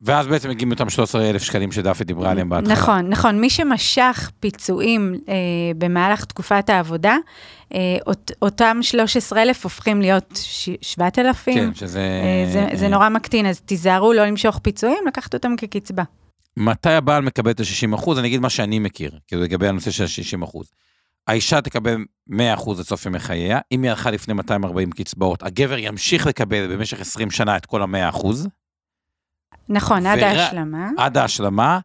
A: ואז בעצם מגיעים אותם 13,000 שקלים שדפי דיברה עליהם בהתחלה.
B: נכון, נכון. מי שמשך פיצויים אה, במהלך תקופת העבודה, אה, אות, אותם 13,000 הופכים להיות 7,000.
A: כן, שזה...
B: אה, זה, אה... זה נורא מקטין, אז תיזהרו לא למשוך פיצויים, לקחת אותם כקצבה.
A: מתי הבעל מקבל את ה-60%? אני אגיד מה שאני מכיר, כאילו לגבי הנושא של ה-60%. האישה תקבל 100% עד סוף ימי חייה, אם היא הלכה לפני 240 קצבאות, הגבר ימשיך לקבל במשך 20 שנה את כל ה-100%.
B: נכון, עד ההשלמה.
A: עד ההשלמה,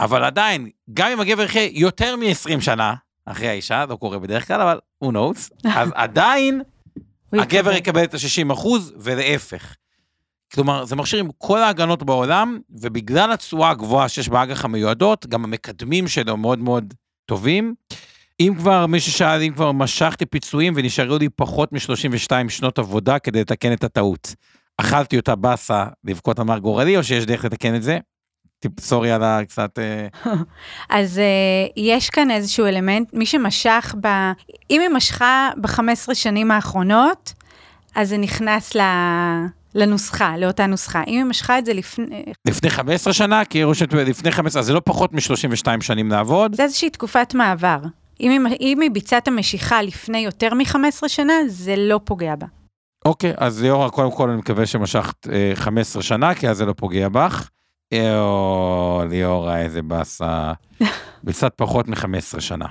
A: אבל עדיין, גם אם הגבר יחיה יותר מ-20 שנה אחרי האישה, לא קורה בדרך כלל, אבל who knows, אז עדיין הגבר יקבל את ה-60% ולהפך. כלומר, זה מכשיר עם כל ההגנות בעולם, ובגלל התשואה הגבוהה שיש באג"ח המיועדות, גם המקדמים שלו מאוד מאוד טובים. אם כבר, מי ששאל, אם כבר משכתי פיצויים ונשארו לי פחות מ-32 שנות עבודה כדי לתקן את הטעות. אכלתי אותה באסה לבכות אמר גורלי, או שיש דרך לתקן את זה? סורי על הקצת... אה.
B: אז uh, יש כאן איזשהו אלמנט, מי שמשך ב... אם היא משכה ב-15 שנים האחרונות, אז זה נכנס ל... לנוסחה, לאותה נוסחה. אם היא משכה את זה לפני...
A: לפני 15 שנה? כי היא רושמת לפני 15, אז זה לא פחות מ-32 שנים לעבוד?
B: זה איזושהי תקופת מעבר. אם היא, אם היא ביצעה את המשיכה לפני יותר מ-15 שנה, זה לא פוגע בה.
A: אוקיי, אז ליאורה, קודם כל אני מקווה שמשכת אה, 15 שנה, כי אז זה לא פוגע בך. או, ליאורה, איזה באסה. קצת פחות מ-15 שנה.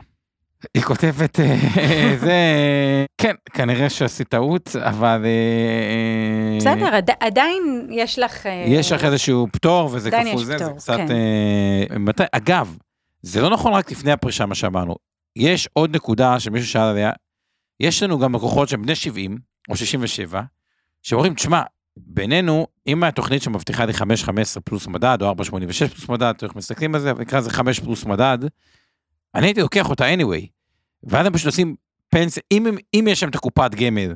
A: היא כותבת, אה, זה, כן, כנראה שעשית טעות, אבל...
B: אה, בסדר, עד, עדיין יש לך...
A: אה, יש לך איזשהו פטור, וזה כפול זה, פטור, זה קצת... כן. אה, מתי, אגב, זה לא נכון רק לפני הפרישה, מה שאמרנו. יש עוד נקודה שמישהו שאל עליה, יש לנו גם לקוחות שהם בני 70 או 67, שאומרים, תשמע, בינינו, אם התוכנית שמבטיחה לי 5-15 פלוס מדד, או 4-86 פלוס מדד, איך מסתכלים על זה, נקרא לזה 5 פלוס מדד, אני הייתי לוקח אותה anyway. ואז הם פשוט עושים פנסיה, אם, אם יש שם את הקופת גמל,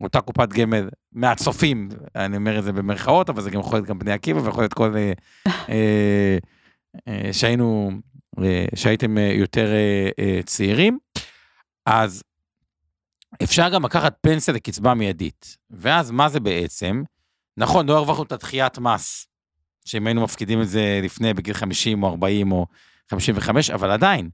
A: אותה קופת גמל מהצופים, אני אומר את זה במרכאות, אבל זה גם יכול להיות גם בני עקיבא, ויכול להיות כל... אה, אה, אה, שהיינו שהייתם אה, יותר אה, צעירים, אז אפשר גם לקחת פנסיה לקצבה מיידית. ואז מה זה בעצם? נכון, לא הרווחנו את הדחיית מס, שאם היינו מפקידים את זה לפני בגיל 50 או 40 או 55, אבל עדיין,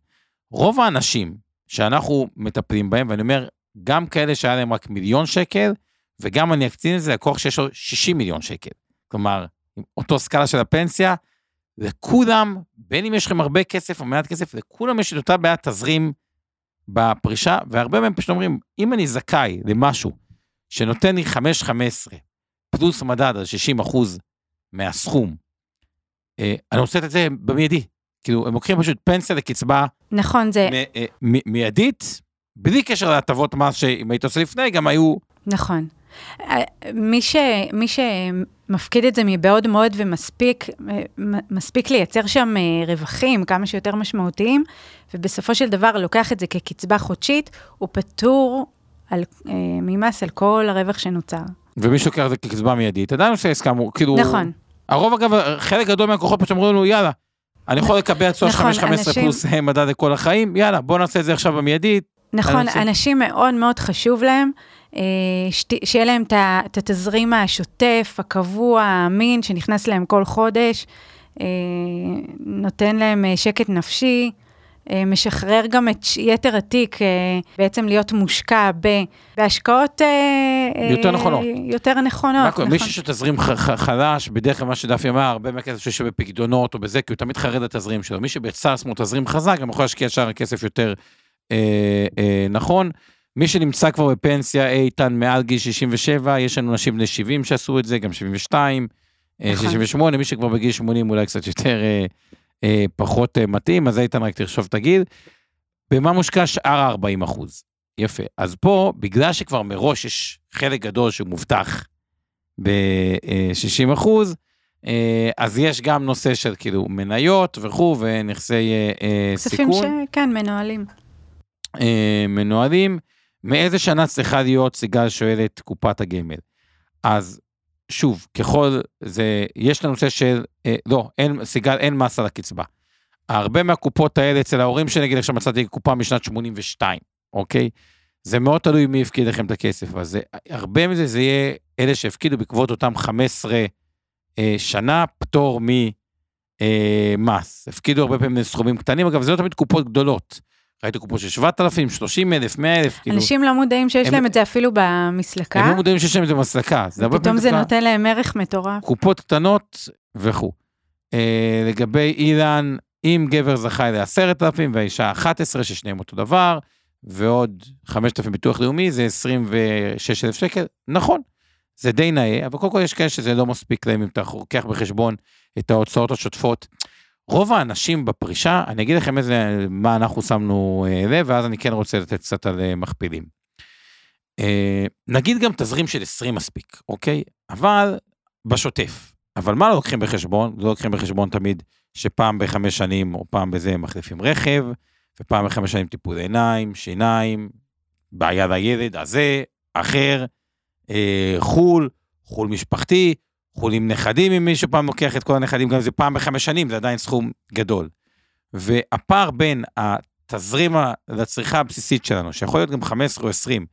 A: רוב האנשים שאנחנו מטפלים בהם, ואני אומר, גם כאלה שהיה להם רק מיליון שקל, וגם אני אקצין את זה לקוח שיש לו 60 מיליון שקל. כלומר, אותו סקאלה של הפנסיה, לכולם, בין אם יש לכם הרבה כסף או מעט כסף, לכולם יש את אותה בעיית תזרים בפרישה, והרבה מהם פשוט אומרים, אם אני זכאי למשהו שנותן לי 5-15 פלוס מדד על 60 אחוז מהסכום, אה, אני רוצה את זה במיידי. כאילו, הם לוקחים פשוט פנסיה לקצבה
B: נכון, זה...
A: מ- אה, מ- מיידית, בלי קשר להטבות מס שאם היית עושה לפני, גם היו...
B: נכון. מי, ש, מי שמפקיד את זה מבעוד מועד ומספיק מספיק לייצר שם אה, רווחים כמה שיותר משמעותיים, ובסופו של דבר לוקח את זה כקצבה חודשית, הוא פטור על, אה, ממס על כל הרווח שנוצר.
A: ומי שלוקח את זה כקצבה מיידית, עדיין עושה עסקה, כאילו...
B: נכון.
A: הרוב אגב, חלק גדול מהכוחות פשוט אמרו לנו, יאללה, אני יכול סוף
B: נכון,
A: 5-15
B: אנשים-
A: פלוס אה, מדד לכל החיים, יאללה, בוא נעשה את זה עכשיו במיידית.
B: נכון, אנשים מאוד מאוד חשוב להם, שיהיה להם את התזרים השוטף, הקבוע, האמין, שנכנס להם כל חודש, אה, נותן להם אה, שקט נפשי, אה, משחרר גם את יתר התיק, אה, בעצם להיות מושקע בהשקעות... אה, אה,
A: יותר נכונות.
B: יותר נכונות? נכון.
A: מישהו שתזרים חלש, בדרך כלל מה שדפי אמר, הרבה מהכסף שיושב בפקדונות או בזה, כי הוא תמיד חרד לתזרים שלו. מי שבצס כמו תזרים חזק, גם יכול להשקיע שאר הכסף יותר אה, אה, נכון. מי שנמצא כבר בפנסיה איתן מעל גיל 67, יש לנו אנשים בני 70 שעשו את זה, גם 72, אה,
B: נכון.
A: 68, מי שכבר בגיל 80 אולי קצת יותר אה, אה, פחות אה, מתאים, אז איתן רק תרשוב את הגיל. במה מושקע שאר ה-40 אחוז? יפה. אז פה, בגלל שכבר מראש יש חלק גדול שהוא מובטח ב-60 אחוז, אה, אז יש גם נושא של כאילו מניות וכו' ונכסי אה, אה,
B: כספים
A: סיכון.
B: שכן, מנוהלים.
A: אה, מנוהלים. מאיזה שנה צריכה להיות, סיגל שואלת, קופת הגמל? אז שוב, ככל זה, יש לנושא של, אה, לא, אין, סיגל, אין מס על הקצבה. הרבה מהקופות האלה אצל ההורים שלי, נגיד עכשיו מצאתי קופה משנת 82, אוקיי? זה מאוד תלוי מי הפקיד לכם את הכסף, אז זה, הרבה מזה זה יהיה אלה שהפקידו בעקבות אותם 15 אה, שנה פטור ממס. הפקידו הרבה פעמים סכומים קטנים, אגב, זה לא תמיד קופות גדולות. ראיתי קופות של 7,000, 30 אלף, 100 אלף, כאילו,
B: אנשים לא מודעים שיש
A: הם-
B: להם את זה אפילו במסלקה,
A: הם לא מודעים שיש להם את זה במסלקה. זה פעמים
B: זה נותן להם ערך מטורף.
A: קופות קטנות וכו'. אה, לגבי אילן, אם גבר זכאי ל-10,000 והאישה 11, ששניהם אותו דבר, ועוד 5,000 ביטוח לאומי, זה 26,000 שקל, נכון, זה די נאה, אבל קודם כל יש כאלה שזה לא מספיק להם אם אתה לוקח בחשבון את ההוצאות השוטפות. רוב האנשים בפרישה, אני אגיד לכם איזה, מה אנחנו שמנו אה, לב, ואז אני כן רוצה לתת קצת על אה, מכפילים. אה, נגיד גם תזרים של 20 מספיק, אוקיי? אבל בשוטף. אבל מה לא לוקחים בחשבון? לא לוקחים בחשבון תמיד שפעם בחמש שנים או פעם בזה מחליפים רכב, ופעם בחמש שנים טיפול עיניים, שיניים, בעיה לילד הזה, אחר, אה, חו"ל, חו"ל משפחתי, חו"ל עם נכדים, אם מישהו פעם לוקח את כל הנכדים, גם זה פעם בחמש שנים, זה עדיין סכום גדול. והפער בין התזרים לצריכה הבסיסית שלנו, שיכול להיות גם 15 או 20,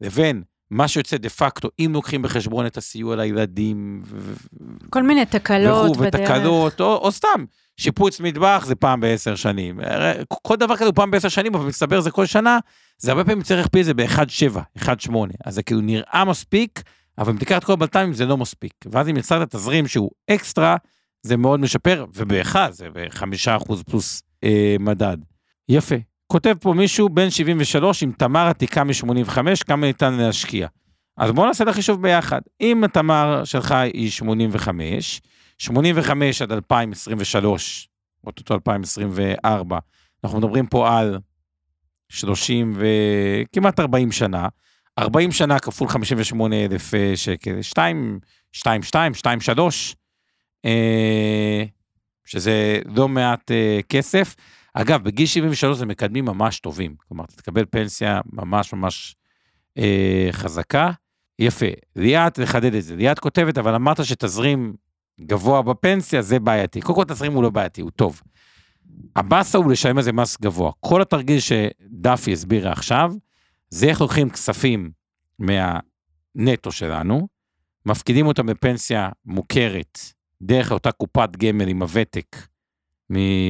A: לבין מה שיוצא דה פקטו, אם לוקחים בחשבון את הסיוע לילדים, ו-
B: כל מיני תקלות
A: וכו',
B: בדרך.
A: ותקלות, או, או סתם, שיפוץ מטבח זה פעם בעשר שנים. כל דבר כזה הוא פעם בעשר שנים, אבל מצטבר זה כל שנה, זה הרבה פעמים צריך להכפיל את זה ב-1.7, 1.8. אז זה כאילו נראה מספיק, אבל את כל הבלת"מים זה לא מספיק. ואז אם יצרת תזרים שהוא אקסטרה, זה מאוד משפר, ובאחד זה בחמישה אחוז פלוס אה, מדד. יפה. כותב פה מישהו בן 73 עם תמר עתיקה מ-85, כמה ניתן להשקיע. אז בואו נעשה את החישוב ביחד. אם התמר שלך היא 85, 85 עד 2023, אוטוטו 2024, אנחנו מדברים פה על 30 ו... כמעט 40 שנה. 40 שנה כפול 58 אלף אה, שקל, 2, 2, 2, 2, 3, שזה לא מעט אה, כסף. אגב, בגיל 73 זה מקדמים ממש טובים, כלומר, אתה תקבל פנסיה ממש ממש אה, חזקה. יפה, ליאת, לחדד את זה. ליאת כותבת, אבל אמרת שתזרים גבוה בפנסיה זה בעייתי. קודם כל תזרים הוא לא בעייתי, הוא טוב. הבאסה הוא לשלם על זה מס גבוה. כל התרגיל שדפי הסבירה עכשיו, זה איך לוקחים כספים מהנטו שלנו, מפקידים אותם בפנסיה מוכרת דרך אותה קופת גמל עם הוותק,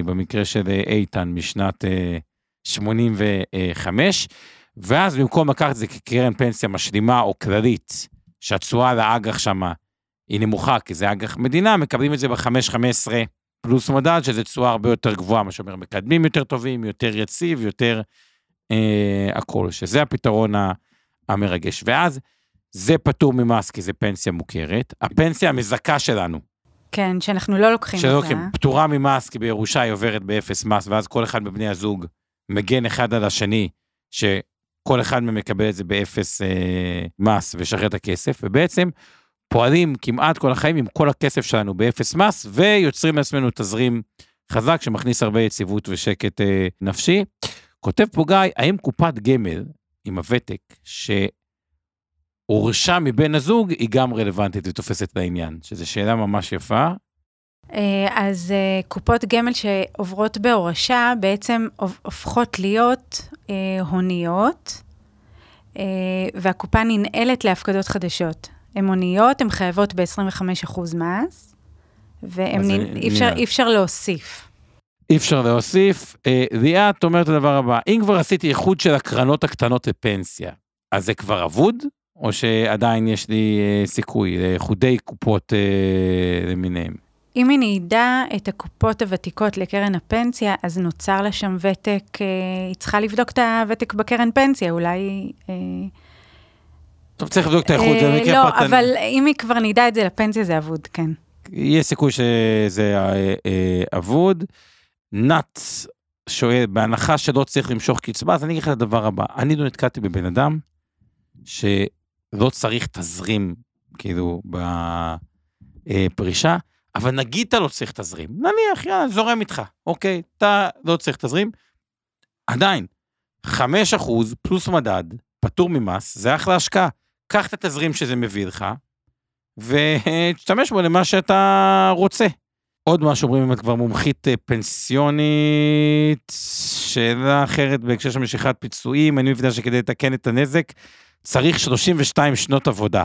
A: במקרה של אה, איתן משנת אה, 85, ואז במקום לקחת את זה כקרן פנסיה משלימה או כללית, שהתשואה לאג"ח שמה היא נמוכה, כי זה אג"ח מדינה, מקבלים את זה ב-5-15 פלוס מדד, שזה תשואה הרבה יותר גבוהה, מה שאומר, מקדמים יותר טובים, יותר יציב, יותר אה, הכל, שזה הפתרון המרגש. ואז זה פטור ממס כי זה פנסיה מוכרת. הפנסיה המזכה שלנו,
B: כן, שאנחנו לא לוקחים
A: שלא
B: אותה.
A: לוקחים, פטורה ממס כי בירושה היא עוברת באפס מס, ואז כל אחד מבני הזוג מגן אחד על השני, שכל אחד מהם מקבל את זה באפס אה, מס ושחרר את הכסף, ובעצם פועלים כמעט כל החיים עם כל הכסף שלנו באפס מס, ויוצרים לעצמנו תזרים חזק שמכניס הרבה יציבות ושקט אה, נפשי. כותב פה גיא, האם קופת גמל עם הוותק שהורשה מבן הזוג היא גם רלוונטית ותופסת לעניין, שזו שאלה ממש יפה.
B: אה, אז אה, קופות גמל שעוברות בהורשה בעצם הופ- הופכות להיות אה, הוניות, והקופה ננעלת להפקדות חדשות. הן הוניות, הן חייבות ב-25% מס, והן
A: אז זה
B: נ... אי אפשר, אפשר להוסיף.
A: אי אפשר להוסיף. אה, ליאת אומרת את הדבר הבא, אם כבר עשיתי איחוד של הקרנות הקטנות לפנסיה, אז זה כבר אבוד? או שעדיין יש לי אה, סיכוי לאיחודי קופות אה, למיניהם?
B: אם היא ניידה את הקופות הוותיקות לקרן הפנסיה, אז נוצר לה שם ותק, אה, היא צריכה לבדוק את הוותק בקרן פנסיה, אולי... אה,
A: טוב, צריך לבדוק את האיחוד, זה
B: אה,
A: מקרה
B: לא,
A: פרטני.
B: אבל אם היא כבר נידה את זה לפנסיה, זה אבוד, כן.
A: יש סיכוי שזה אה, אה, נת שואל, בהנחה שלא צריך למשוך קצבה, אז אני אגיד לך את הדבר הבא, אני לא נתקעתי בבן אדם שלא צריך תזרים, כאילו, בפרישה, אבל נגיד אתה לא צריך תזרים, נניח, יאללה, זורם איתך, אוקיי, אתה לא צריך תזרים, עדיין, 5% פלוס מדד, פטור ממס, זה אחלה השקעה. קח את התזרים שזה מביא לך, ותשתמש בו למה שאתה רוצה. עוד משהו, אומרים אם את כבר מומחית אה, פנסיונית, שאלה אחרת בהקשר של משיכת פיצויים, אני מבינה שכדי לתקן את הנזק צריך 32 שנות עבודה.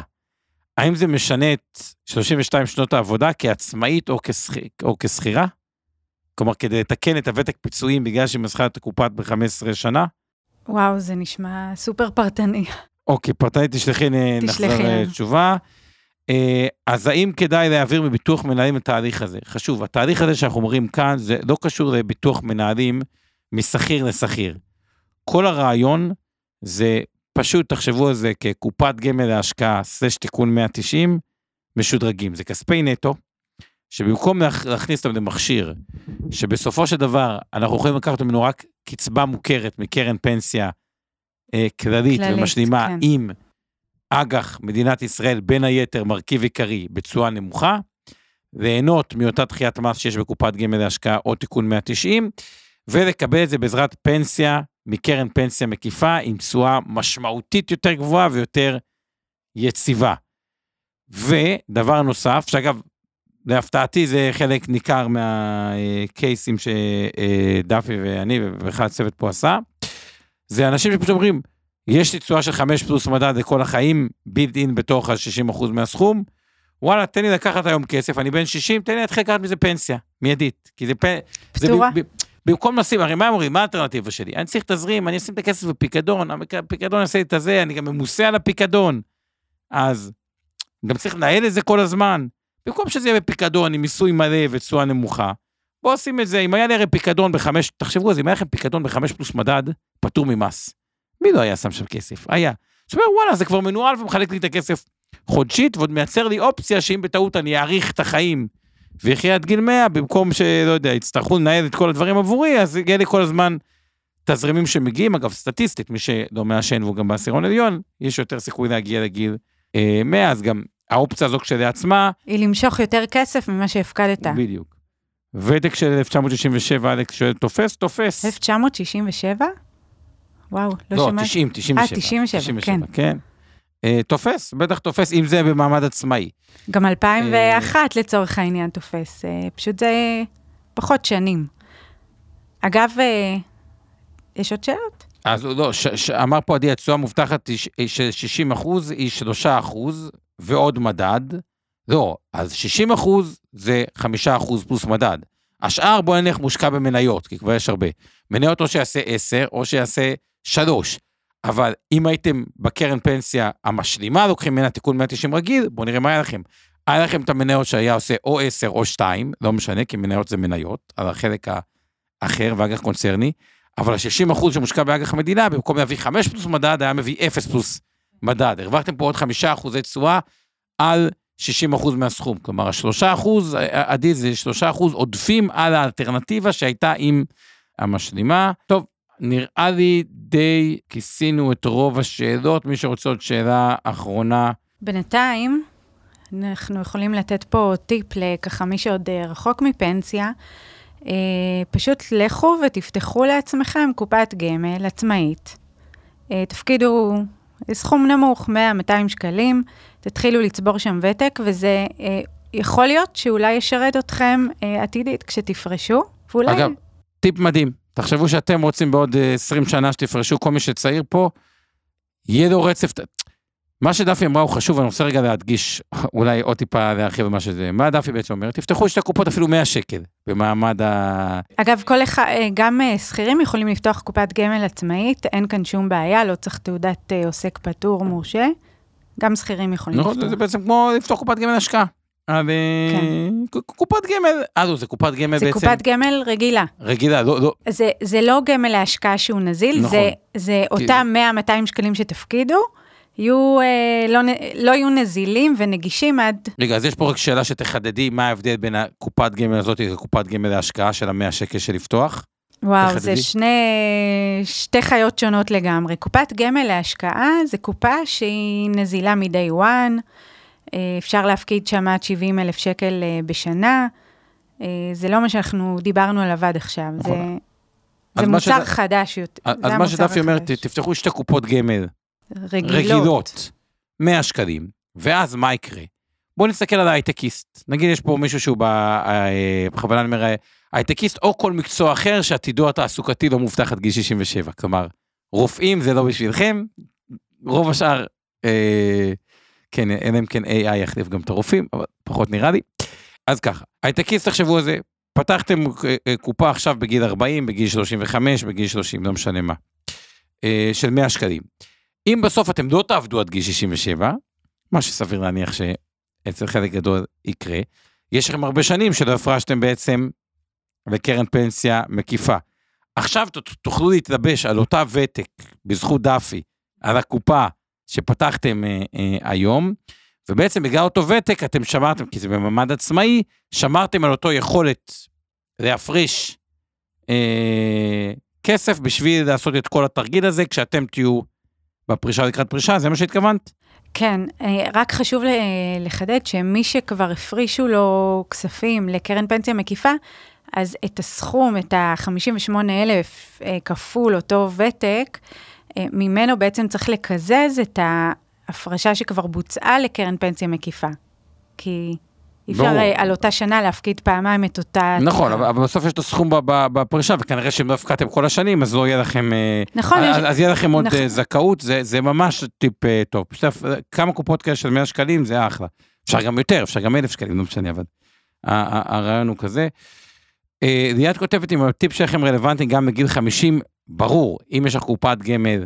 A: האם זה משנה את 32 שנות העבודה כעצמאית או, כשכ- או כשכירה? כלומר, כדי לתקן את הוותק פיצויים בגלל שהיא מסכה את הקופת ב-15 שנה?
B: וואו, זה נשמע סופר פרטני.
A: אוקיי, פרטנית תשלחי,
B: תשלחי
A: נחזור אה,
B: לנו.
A: תשובה. אה, אז האם כדאי להעביר מביטוח מנהלים את התהליך הזה? חשוב, התהליך הזה שאנחנו אומרים כאן, זה לא קשור לביטוח מנהלים משכיר לשכיר. כל הרעיון זה, פשוט תחשבו על זה כקופת גמל להשקעה, סלש תיקון 190, משודרגים. זה כספי נטו, שבמקום להכ- להכניס אותם למכשיר, שבסופו של דבר אנחנו יכולים לקחת ממנו רק קצבה מוכרת מקרן פנסיה אה, כללית,
B: כללית,
A: ומשלימה
B: כן.
A: עם אג"ח מדינת ישראל, בין היתר מרכיב עיקרי בתשואה נמוכה, ליהנות מאותה דחיית מס שיש בקופת גמל להשקעה או תיקון 190, ולקבל את זה בעזרת פנסיה מקרן פנסיה מקיפה עם תשואה משמעותית יותר גבוהה ויותר יציבה. ודבר נוסף, שאגב, להפתעתי זה חלק ניכר מהקייסים שדפי ואני ובכלל הצוות פה עשה, זה אנשים שפשוט אומרים, יש לי תשואה של 5 פלוס מדד לכל החיים, בילד אין בתוך ה-60% מהסכום, וואלה, תן לי לקחת היום כסף, אני בן 60, תן לי להתחיל לקחת מזה פנסיה, מיידית. כי זה פ... זה ב-. ב- במקום לשים, הרי מה אומרים, מה האלטרנטיבה שלי? אני צריך תזרים, אני אשים את הכסף בפיקדון, הפיקדון יעשה לי את הזה, אני גם ממוסה על הפיקדון. אז גם צריך לנהל את זה כל הזמן. במקום שזה יהיה בפיקדון עם מיסוי מלא ותשואה נמוכה, בואו שים את זה, אם היה לי הרי פיקדון בחמש, תחשבו על זה, אם היה לכם פיקדון בחמש פלוס מדד, פטור ממס. מי לא היה שם שם כסף? היה. זאת אומרת, וואלה, זה כבר מנוהל ומחלק לי את הכסף חודשית, ועוד מייצר לי אופציה שאם בטעות אני אאריך את החיים ויחיה עד גיל 100, במקום שלא יודע, יצטרכו לנהל את כל הדברים עבורי, אז יהיה לי כל הזמן תזרימים שמגיעים. אגב, סטטיסטית, מי שלא מעשן והוא גם בעשירון עליון, יש יותר סיכוי להגיע לגיל אה, 100, אז גם האופציה הזו כשלעצמה,
B: היא למשוך יותר כסף ממה שהפקדת.
A: בדיוק. ותק של 1967, אלכס שואל, תופס? תופס.
B: 1967? וואו, לא
A: לא,
B: שמעתי.
A: 90, 97.
B: אה, 97, כן.
A: כן. אה, תופס, בטח תופס, אם זה במעמד עצמאי.
B: גם
A: אה,
B: 2001 לצורך העניין תופס, אה, פשוט זה פחות שנים. אגב, אה, יש עוד שאלות?
A: אז לא, ש, ש, אמר פה עדי, התשואה המובטחת היא ש- של 60 אחוז, היא 3 אחוז, ועוד מדד. לא, אז 60 אחוז זה 5 אחוז פלוס מדד. השאר בוא נלך מושקע במניות, כי כבר יש הרבה. מניות או שיעשה 10 או שיעשה 3. אבל אם הייתם בקרן פנסיה המשלימה, לוקחים ממנה תיקון 190 רגיל, בואו נראה מה היה לכם. היה לכם את המניות שהיה עושה או 10 או 2, לא משנה, כי מניות זה מניות, על החלק האחר ואג"ח קונצרני. אבל ה-60 אחוז שמושקע באג"ח המדינה, במקום להביא 5 פלוס מדד, היה מביא 0 פלוס מדד. הרווחתם פה עוד 5 אחוזי תשואה על 60 אחוז מהסכום. כלומר, ה-3 אחוז, עדי זה 3 אחוז עודפים על האלטרנטיבה שהייתה עם המשלימה. טוב, נראה לי די כיסינו את רוב השאלות. מי שרוצה עוד שאלה אחרונה.
B: בינתיים, אנחנו יכולים לתת פה טיפ לככה מי שעוד אה, רחוק מפנסיה. אה, פשוט לכו ותפתחו לעצמכם קופת גמל עצמאית. אה, תפקידו סכום נמוך, 100-200 שקלים, תתחילו לצבור שם ותק, וזה יכול להיות שאולי ישרת אתכם עתידית כשתפרשו, ואולי...
A: אגב, טיפ מדהים, תחשבו שאתם רוצים בעוד 20 שנה שתפרשו, כל מי שצעיר פה, יהיה לו רצף, מה שדפי אמרה הוא חשוב, אני רוצה רגע להדגיש, אולי עוד טיפה להרחיב במה שזה, מה דפי בעצם אומר? תפתחו שתי קופות אפילו 100 שקל במעמד ה...
B: אגב, כל אחד, אה, גם אה, שכירים יכולים לפתוח קופת גמל עצמאית, אין כאן שום בעיה, לא צריך תעודת אה, עוסק פטור מורשה, גם שכירים יכולים
A: נכון,
B: לפתוח.
A: זה בעצם כמו לפתוח קופת גמל השקעה. כן. קופת גמל, אה, לא, זה קופת גמל
B: זה
A: בעצם...
B: זה קופת גמל רגילה.
A: רגילה, לא, לא.
B: זה, זה לא גמל להשקעה שהוא נזיל, נכון. זה, זה אותם 100-200 שקלים שתפקידו. יהיו, אה, לא, לא יהיו נזילים ונגישים עד...
A: רגע, אז יש פה רק שאלה שתחדדי, מה ההבדל בין הקופת גמל הזאת לקופת גמל להשקעה של המאה שקל של לפתוח?
B: וואו, תחדדי. זה שני, שתי חיות שונות לגמרי. קופת גמל להשקעה זה קופה שהיא נזילה מ-day one, אפשר להפקיד שם עד 70 אלף שקל אה, בשנה. אה, זה לא מה שאנחנו דיברנו עליו עד עכשיו, נכון. זה, זה מוצר שד... חדש.
A: אז מה שדפי אומרת, תפתחו שתי קופות גמל.
B: רגילות.
A: רגילות, 100 שקלים, ואז מה יקרה? בואו נסתכל על ההייטקיסט. נגיד יש פה מישהו שהוא אה, בכוונה אני אומר הייטקיסט או כל מקצוע אחר שעתידו התעסוקתי לא מובטח עד גיל 67. כלומר, רופאים זה לא בשבילכם, רוב השאר, אה, כן, אלא אם כן AI יחליף גם את הרופאים, אבל פחות נראה לי. אז ככה, הייטקיסט תחשבו על זה, פתחתם אה, קופה עכשיו בגיל 40, בגיל 35, בגיל 30, לא משנה מה, אה, של 100 שקלים. אם בסוף אתם לא תעבדו עד גיל 67, מה שסביר להניח שאצל חלק גדול יקרה, יש לכם הרבה שנים שלא הפרשתם בעצם לקרן פנסיה מקיפה. עכשיו תוכלו להתלבש על אותה ותק בזכות דאפי, על הקופה שפתחתם אה, אה, היום, ובעצם בגלל אותו ותק אתם שמרתם, כי זה במעמד עצמאי, שמרתם על אותו יכולת להפריש אה, כסף בשביל לעשות את כל התרגיל הזה כשאתם תהיו בפרישה לקראת פרישה, זה מה שהתכוונת?
B: כן, אה, רק חשוב לחדד שמי שכבר הפרישו לו כספים לקרן פנסיה מקיפה, אז את הסכום, את ה-58,000 אה, כפול אותו ותק, אה, ממנו בעצם צריך לקזז את ההפרשה שכבר בוצעה לקרן פנסיה מקיפה. כי אי אפשר אה, על אותה שנה להפקיד פעמיים את אותה...
A: נכון, אבל, אבל בסוף יש את הסכום בפרישה, וכנראה שאם לא הפקדתם כל השנים, אז לא יהיה לכם... אה,
B: נכון.
A: אז,
B: יש...
A: אז יהיה לכם עוד נכון. זכאות, זה, זה ממש טיפ טוב. פשוט כמה קופות כאלה של 100 שקלים, זה אחלה. אפשר גם יותר, אפשר גם 1,000 שקלים, לא משנה, אבל הרעיון הוא כזה. ליאת כותבת אם הטיפ שלכם רלוונטי גם בגיל 50, ברור, אם יש לך קופת גמל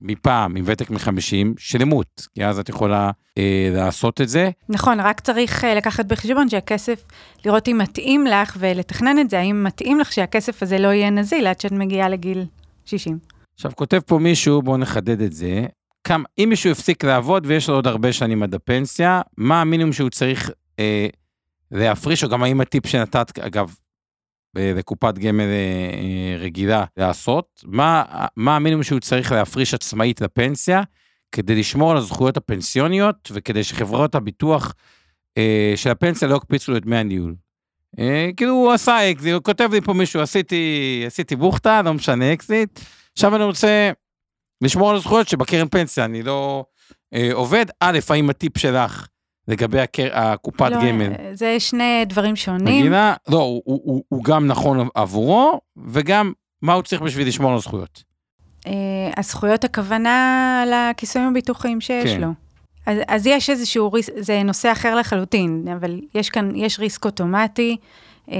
A: מפעם, עם ותק מ-50, שלמות, כי אז את יכולה אה, לעשות את זה.
B: נכון, רק צריך אה, לקחת בחשבון שהכסף, לראות אם מתאים לך ולתכנן את זה, האם מתאים לך שהכסף הזה לא יהיה נזיל עד שאת מגיעה לגיל 60.
A: עכשיו, כותב פה מישהו, בואו נחדד את זה. כמה, אם מישהו הפסיק לעבוד ויש לו עוד הרבה שנים עד הפנסיה, מה המינימום שהוא צריך אה, להפריש, או גם האם הטיפ שנתת, אגב, לקופת גמל אה, אה, רגילה לעשות, מה, מה המינימום שהוא צריך להפריש עצמאית לפנסיה, כדי לשמור על הזכויות הפנסיוניות וכדי שחברות הביטוח אה, של הפנסיה לא יקפיצו את דמי הניהול. אה, כאילו הוא עשה אקזיט, הוא כותב לי פה מישהו, עשיתי, עשיתי בוכטה, לא משנה אקזיט, עכשיו אני רוצה לשמור על הזכויות שבקרן פנסיה אני לא אה, עובד. א', האם הטיפ שלך לגבי הקר... הקופת לא, גמל.
B: זה שני דברים שונים.
A: מגינה, לא, הוא, הוא, הוא, הוא גם נכון עבורו, וגם מה הוא צריך בשביל לשמור על הזכויות.
B: Uh, הזכויות הכוונה לכיסויים הביטוחיים שיש כן. לו. אז, אז יש איזשהו ריסק, זה נושא אחר לחלוטין, אבל יש כאן, יש ריסק אוטומטי uh,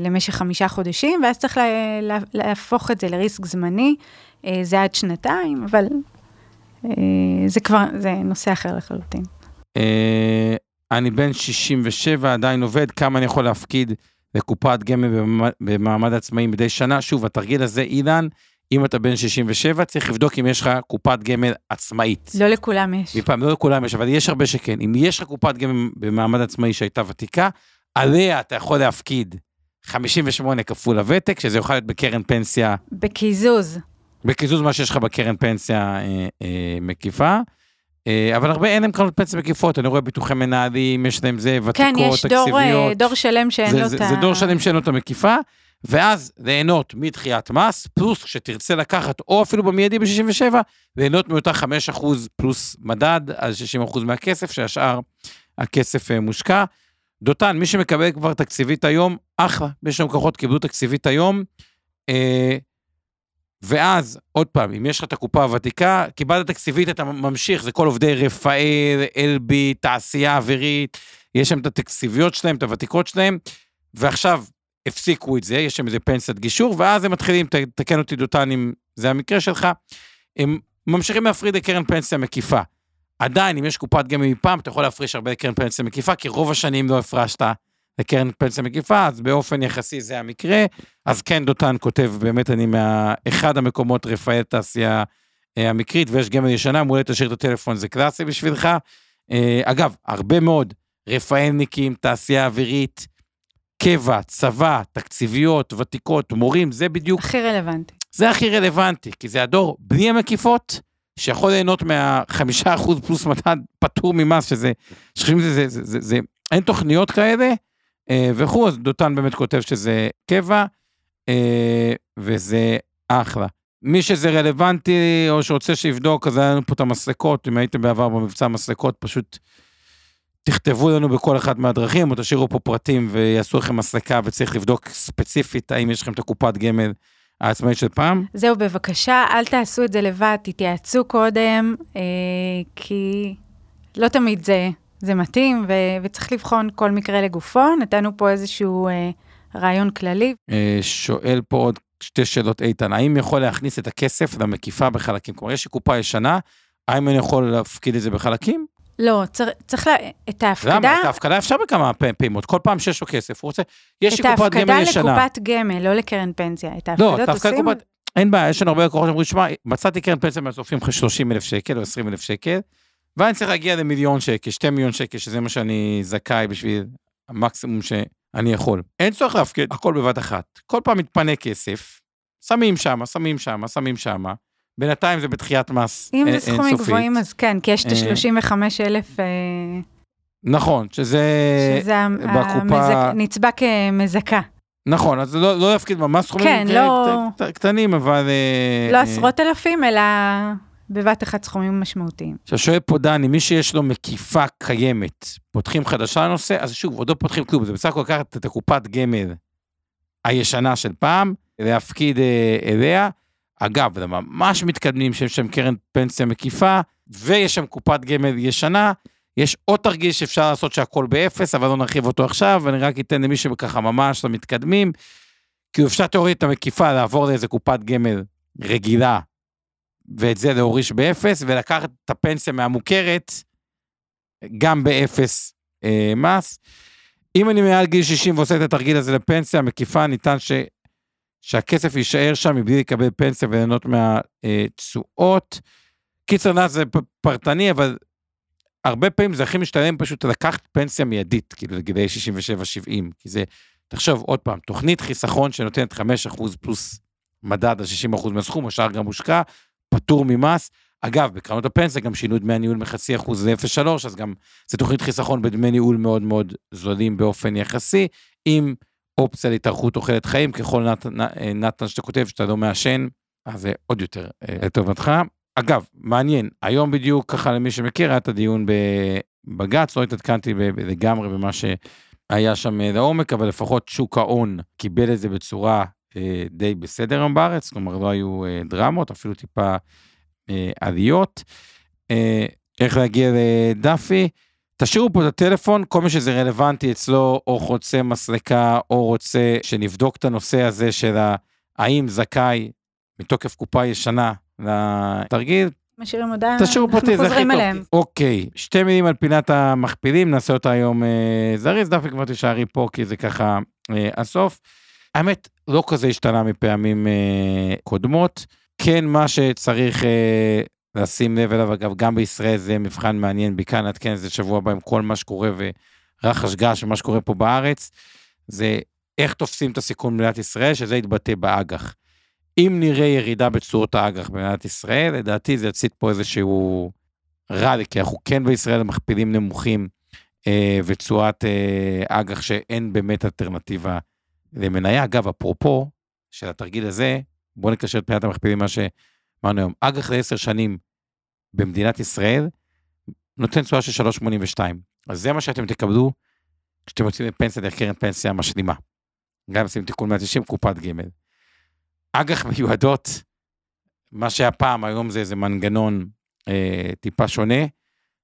B: למשך חמישה חודשים, ואז צריך לה, לה, להפוך את זה לריסק זמני, uh, זה עד שנתיים, אבל uh, זה כבר, זה נושא אחר לחלוטין.
A: אה, אני בן 67, עדיין עובד, כמה אני יכול להפקיד לקופת גמל במעמד עצמאי מדי שנה? שוב, התרגיל הזה, אילן, אם אתה בן 67, צריך לבדוק אם יש לך קופת גמל עצמאית.
B: לא לכולם יש.
A: מפעם, לא לכולם יש, אבל יש הרבה שכן. אם יש לך קופת גמל במעמד עצמאי שהייתה ותיקה, עליה אתה יכול להפקיד 58 כפול הוותק, שזה יוכל להיות בקרן פנסיה,
B: בקיזוז.
A: בקיזוז מה שיש לך בקרן פנסיה אה, אה, מקיפה. אה, אבל הרבה אין להם קרנות פנסיה מקיפות, אני רואה ביטוחי מנהלים, יש להם זה, ותיקות,
B: כן, יש דור, אה,
A: תקציביות.
B: דור שלם שאין
A: זה,
B: לו
A: זה,
B: את ה...
A: זה דור שלם שאין לו את המקיפה, ואז ליהנות מדחיית מס, פלוס כשתרצה לקחת, או אפילו במיידי ב-67, ליהנות מאותה 5% פלוס מדד, על 60% מהכסף, שהשאר הכסף אה, מושקע. דותן, מי שמקבל כבר תקציבית היום, אחלה, יש לנו לקוחות קיבלו תקציבית היום, אה, ואז, עוד פעם, אם יש לך את הקופה הוותיקה, קיבלת תקציבית, אתה ממשיך, זה כל עובדי רפאל, אלבי, תעשייה אווירית, יש שם את התקציביות שלהם, את הוותיקות שלהם, ועכשיו הפסיקו את זה, יש שם איזה פנסיית גישור, ואז הם מתחילים, תקן אותי דותן אם זה המקרה שלך, הם ממשיכים להפריד לקרן פנסיה מקיפה. עדיין, אם יש קופת גמל מפעם, אתה יכול להפריש הרבה לקרן פנסיה מקיפה, כי רוב השנים לא הפרשת לקרן פנסיה מקיפה, אז באופן יחסי זה המקרה. אז כן, דותן כותב, באמת אני מאחד המקומות רפאל תעשייה אה, המקרית, ויש גמל ישנה, מעולה תשאיר את הטלפון, זה קלאסי בשבילך. אה, אגב, הרבה מאוד רפאלניקים, תעשייה אווירית, קבע, צבא, תקציביות, ותיקות, מורים, זה בדיוק
B: הכי רלוונטי.
A: זה הכי רלוונטי, כי זה הדור בלי המקיפות, שיכול ליהנות מהחמישה אחוז פלוס מדד פטור ממס, שזה, שחושבים שזה, זה, זה, זה, זה, אין תוכניות כאלה, וכו', אז דותן באמת כותב שזה קבע, אה, וזה אחלה. מי שזה רלוונטי, או שרוצה שיבדוק, אז היה לנו פה את המסלקות, אם הייתם בעבר במבצע מסלקות, פשוט תכתבו לנו בכל אחת מהדרכים, או תשאירו פה פרטים ויעשו לכם מסלקה, וצריך לבדוק ספציפית האם יש לכם את הקופת גמל העצמאית של פעם.
B: זהו, בבקשה, אל תעשו את זה לבד, תתייעצו קודם, אה, כי לא תמיד זה, זה מתאים, ו, וצריך לבחון כל מקרה לגופו. נתנו פה איזשהו אה, רעיון כללי.
A: אה, שואל פה עוד שתי שאלות, איתן, האם יכול להכניס את הכסף למקיפה בחלקים? כלומר, יש קופה ישנה, האם אני יכול להפקיד את זה בחלקים?
B: לא, צר, צריך לה, את ההפקדה,
A: למה? את ההפקדה אפשר בכמה פעימות, כל פעם שיש לו כסף, הוא רוצה, יש
B: את
A: לי קופת
B: ההפקדה
A: גמל ישנה.
B: לקופת גמל, לא לקרן פנסיה. את
A: לא,
B: ההפקדות
A: את ההפקדה
B: עושים...
A: לקופת, אין בעיה, יש לנו הרבה לקוחות שאומרים, שמע, מצאתי קרן פנסיה מהצופים לך 30 אלף שקל או 20 אלף שקל, ואני צריך להגיע למיליון שקל, 2 מיליון שקל, שזה מה שאני זכאי בשביל המקסימום שאני יכול. אין צורך להפקיד הכל בבת אחת. כל פעם מתפנה כסף, שמים שמה, שמים שמה, שמים שמה. בינתיים זה בתחיית מס
B: אם
A: אין-
B: זה סכומים
A: אינסופית.
B: גבוהים, אז כן, כי יש את
A: אה,
B: ה-35 אלף,
A: נכון, שזה...
B: שזה
A: בקופה-
B: נצבע כמזכה.
A: נכון, אז לא, לא להפקיד ממש סכומים
B: כן, לא-
A: קט- קט- קטנים, אבל... אה,
B: לא
A: אה,
B: עשרות אלפים, אלא בבת אחת סכומים משמעותיים.
A: עכשיו שואל פה דני, מי שיש לו מקיפה קיימת, פותחים חדשה לנושא, אז שוב, עוד לא פותחים כלום, זה בסך הכל לקחת את הקופת גמל הישנה של פעם, להפקיד אה, אליה. אגב, זה ממש מתקדמים שיש שם קרן פנסיה מקיפה, ויש שם קופת גמל ישנה. יש עוד תרגיל שאפשר לעשות שהכל באפס, אבל לא נרחיב אותו עכשיו, ואני רק אתן למי שככה ממש לא מתקדמים. כי אפשר תיאורטית המקיפה, לעבור לאיזה קופת גמל רגילה, ואת זה להוריש באפס, ולקחת את הפנסיה מהמוכרת, גם באפס אה, מס. אם אני מעל גיל 60 ועושה את התרגיל הזה לפנסיה מקיפה, ניתן ש... שהכסף יישאר שם מבלי לקבל פנסיה וליהנות מהתשואות. קיצר נאס זה פרטני, אבל הרבה פעמים זה הכי משתלם פשוט לקחת פנסיה מיידית, כאילו לגילאי 67-70, כי זה, תחשוב עוד פעם, תוכנית חיסכון שנותנת 5% פלוס מדד על 60% מהסכום, השאר גם מושקע, פטור ממס. אגב, בקרנות הפנסיה גם שינו דמי הניהול מחצי אחוז ל-0.3, אז גם זה תוכנית חיסכון בדמי ניהול מאוד מאוד זולים באופן יחסי, עם אופציה להתארכות תוחלת חיים, ככל נת, אה, נתן שאתה כותב שאתה לא מעשן, אז זה עוד יותר אה, לטובתך. אגב, מעניין, היום בדיוק ככה למי שמכיר, היה את הדיון בבג"ץ, לא התעדכנתי לגמרי במה שהיה שם לעומק, אבל לפחות שוק ההון קיבל את זה בצורה די בסדר היום בארץ, כלומר לא היו אה, דרמות, אפילו טיפה אה, עליות. אה, איך להגיע לדאפי? תשאירו פה את הטלפון, כל מי שזה רלוונטי אצלו, או רוצה מסלקה, או רוצה שנבדוק את הנושא הזה של האם זכאי מתוקף קופה ישנה לתרגיל,
B: משאירים הודעה,
A: תשאירו
B: אנחנו חוזרים. אליהם.
A: אוקיי, שתי מילים על פינת המכפילים, נעשה אותה היום אה, זריז, דווקא כבר תישארי פה, כי זה ככה אה, הסוף. האמת, לא כזה השתנה מפעמים אה, קודמות. כן, מה שצריך אה, לשים לב אליו, אגב, גם בישראל זה מבחן מעניין, בעיקר נעדכן את זה שבוע הבא עם כל מה שקורה ורחש גש ומה שקורה פה בארץ, זה איך תופסים את הסיכון במדינת ישראל, שזה יתבטא באג"ח. אם נראה ירידה בתשואות האג"ח במדינת ישראל, לדעתי זה יצית פה איזשהו רע, כי אנחנו כן בישראל מכפילים נמוכים אה, ותשואת אה, אג"ח שאין באמת אלטרנטיבה למניה. אגב, אפרופו של התרגיל הזה, בואו נקשר את פינת המכפילים מה שאמרנו היום. אג"ח לעשר שנים במדינת ישראל נותן תשואה של 3.82. אז זה מה שאתם תקבלו כשאתם יוצאים לפנסיה דרך קרן פנסיה משלימה. גם עושים תיקון 190 קופת גמל. אג"ח מיועדות, מה שהיה פעם, היום זה איזה מנגנון אה, טיפה שונה,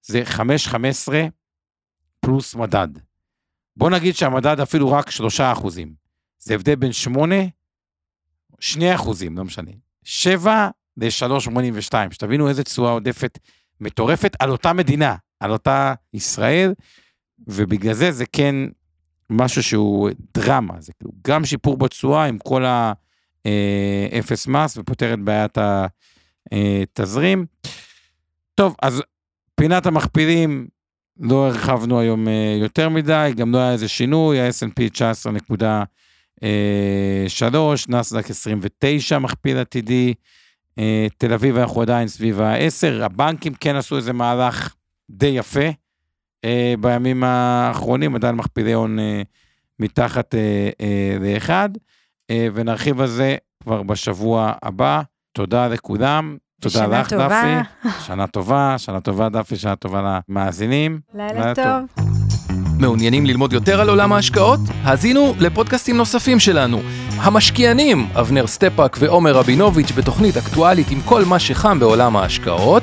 A: זה 5-15 פלוס מדד. בוא נגיד שהמדד אפילו רק 3 אחוזים. זה הבדל בין 8, 2 אחוזים, לא משנה. 7 ל-3.82, שתבינו איזה תשואה עודפת מטורפת על אותה מדינה, על אותה ישראל, ובגלל זה זה כן משהו שהוא דרמה, זה כאילו גם שיפור בתשואה עם כל האפס אה, מס ופותר את בעיית התזרים. טוב, אז פינת המכפילים, לא הרחבנו היום אה, יותר מדי, גם לא היה איזה שינוי, ה-S&P 19.3, נסדק 29 מכפיל עתידי, אה, תל אביב אנחנו עדיין סביב ה-10, הבנקים כן עשו איזה מהלך די יפה אה, בימים האחרונים, עדיין מכפילי הון מתחת לאחד, ונרחיב על זה כבר בשבוע הבא. תודה לכולם. תודה לך, טובה. דפי. שנה טובה, שנה טובה, דפי, שנה טובה למאזינים.
B: לילה, לילה טוב. טוב.
C: מעוניינים ללמוד יותר על עולם ההשקעות? האזינו לפודקאסטים נוספים שלנו. המשקיענים, אבנר סטפק ועומר רבינוביץ' בתוכנית אקטואלית עם כל מה שחם בעולם ההשקעות.